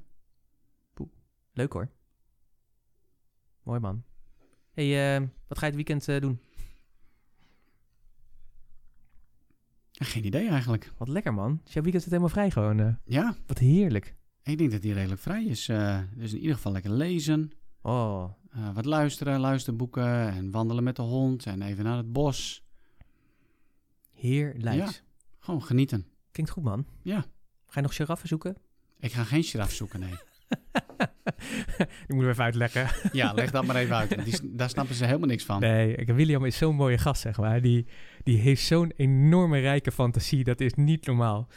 Leuk hoor. Mooi man. hey, uh, wat ga je het weekend uh, doen? Geen idee eigenlijk. Wat lekker man. Dus jouw weekend zit helemaal vrij gewoon. Uh. Ja. Wat heerlijk. Ik denk dat die redelijk vrij is. Dus in ieder geval lekker lezen. Oh. Wat luisteren, luisterboeken en wandelen met de hond en even naar het bos. Heerlijk. Ja, gewoon genieten. Klinkt goed man. Ja. Ga je nog giraffen zoeken? Ik ga geen giraf zoeken, nee. (laughs) Die moeten we even uitleggen. (laughs) ja, leg dat maar even uit. Die, (laughs) daar snappen ze helemaal niks van. Nee, William is zo'n mooie gast, zeg maar. Die, die heeft zo'n enorme rijke fantasie. Dat is niet normaal.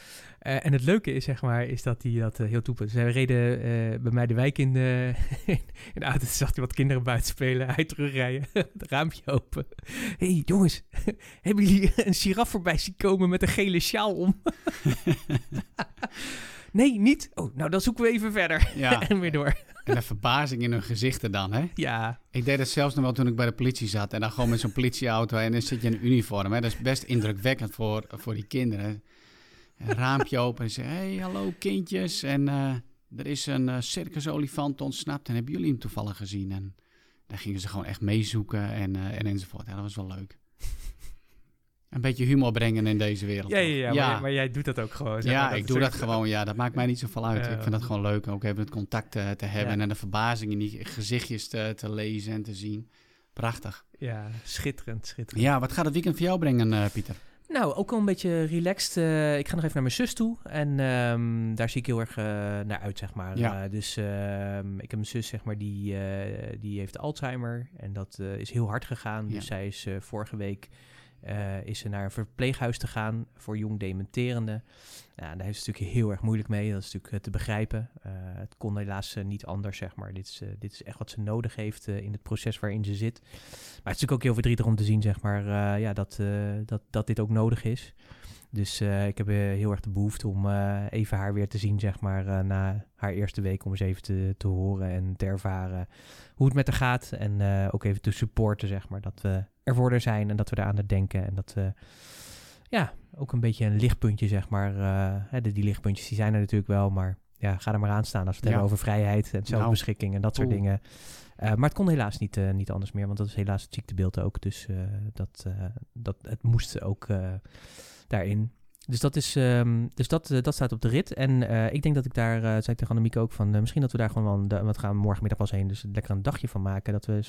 Uh, en het leuke is, zeg maar, is dat hij dat uh, heel toepast. Zij reden uh, bij mij de wijk in de, in de auto. zag hij wat kinderen buiten spelen. Hij terugrijden. het raampje open. Hé, hey, jongens. hebben jullie een giraf voorbij zien komen met een gele sjaal om? Nee, niet? Oh, nou dan zoeken we even verder. Ja. (laughs) en weer door. En de verbazing in hun gezichten dan, hè? Ja. Ik deed het zelfs nog wel toen ik bij de politie zat. En dan gewoon met zo'n politieauto en dan zit je in een uniform. Hè? Dat is best indrukwekkend voor, voor die kinderen. Een raampje open en zeggen, hey, hallo kindjes. En uh, er is een uh, circusolifant ontsnapt en hebben jullie hem toevallig gezien? En dan gingen ze gewoon echt meezoeken en, uh, en enzovoort. Ja, dat was wel leuk. Een beetje humor brengen in deze wereld. Ja, ja, ja, Maar, maar, jij doet dat ook gewoon. ja, ik doe dat gewoon. Ja, dat maakt mij niet zoveel uit. ik vind dat gewoon leuk. Ook even het contact te, te hebben en de verbazing in die gezichtjes te, te, lezen en te zien. Prachtig. Ja, schitterend, schitterend. Ja, wat gaat het weekend voor jou brengen, uh, Pieter? Nou, ook al een beetje relaxed. Uh, ik ga nog even naar mijn zus toe. En um, daar zie ik heel erg uh, naar uit, zeg maar. Ja. dus ehm, ik heb een zus, zeg maar, die, die heeft Alzheimer. En dat is heel hard gegaan. Dus zij is vorige week uh, is ze naar een verpleeghuis te gaan voor jong dementerende. Ja, daar heeft ze natuurlijk heel erg moeilijk mee. Dat is natuurlijk eh, te begrijpen. Uh, het kon helaas niet anders, zeg maar. Dit is, dit is echt wat ze nodig heeft in het proces waarin ze zit. Maar het is natuurlijk ook heel verdrietig om te zien, zeg maar, ja, dat, dat, dat dit ook nodig is. Dus ik heb heel erg de behoefte om even haar weer te zien, zeg maar, na haar eerste week. Om eens even te, te horen en te ervaren hoe het met haar gaat. En ook even te supporten, zeg maar, dat we er zijn en dat we aan het denken. En dat we ja, ook een beetje een lichtpuntje, zeg maar. Uh, die, die lichtpuntjes die zijn er natuurlijk wel, maar ja, ga er maar aan staan als we het hebben over vrijheid en zelfbeschikking en dat soort dingen. Uh, maar het kon helaas niet, uh, niet anders meer, want dat is helaas het ziektebeeld ook. Dus dat, dat, het moest ook daarin. Dus dat, is, um, dus dat, uh, dat staat op de rit. En uh, ik denk dat ik daar, uh, zei ik tegen Annemieke ook van, misschien dat we daar gewoon wel, wat gaan we morgenmiddag pas heen, dus lekker een dagje van maken. Dat we,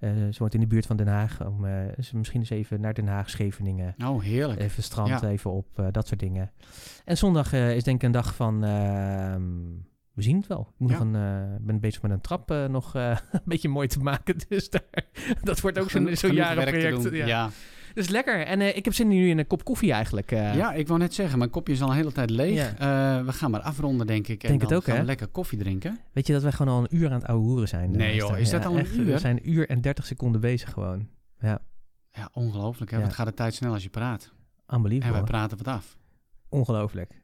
ze woont in de buurt van Den Haag, om misschien eens even naar Den Haag, Scheveningen. Oh, heerlijk. Even strand, even op, dat soort dingen. En zondag is denk ik een dag van, ehm, we zien het wel. Ik moet Ja. nog een, eh, ben bezig met een trap eh, nog eh, (laughs) een beetje mooi te maken. (laughs) Dus daar, dat wordt ook zo'n te jarenproject. Ja. Dus lekker. En eh, ik heb zin nu in een kop koffie eigenlijk. eh. ja, ik wou net zeggen, mijn kopje is al een hele tijd leeg. Eh, we gaan maar afronden, denk ik. En Denk het ook, gaan hè? we lekker koffie drinken. Weet je dat wij gewoon al een uur aan het ouwe hoeren zijn? Nee, joh, is dat Ja, al een echt, uur? We zijn een uur en 30 seconden bezig gewoon. Ja, Ja, ongelooflijk. Hè? Ja. Wat gaat de tijd snel als je praat. En unbelievable. wij praten wat af. Ongelooflijk.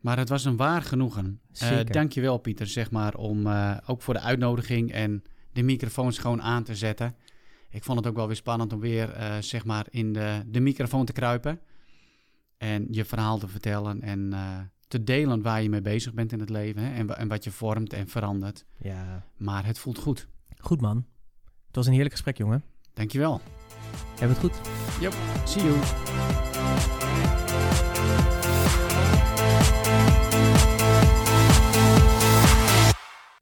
Maar het was een waar genoegen. Zeker. dankjewel Pieter, zeg maar, om ook voor de uitnodiging en de microfoons gewoon aan te zetten. Ik vond het ook wel weer spannend om weer, eh, zeg maar, in de, de microfoon te kruipen. En je verhaal te vertellen en eh, te delen waar je mee bezig bent in het leven. Hè? En, en wat je vormt en verandert. Ja. Maar het voelt goed. Goed man. Het was een heerlijk gesprek, jongen. Dankjewel. Heb het goed. See you.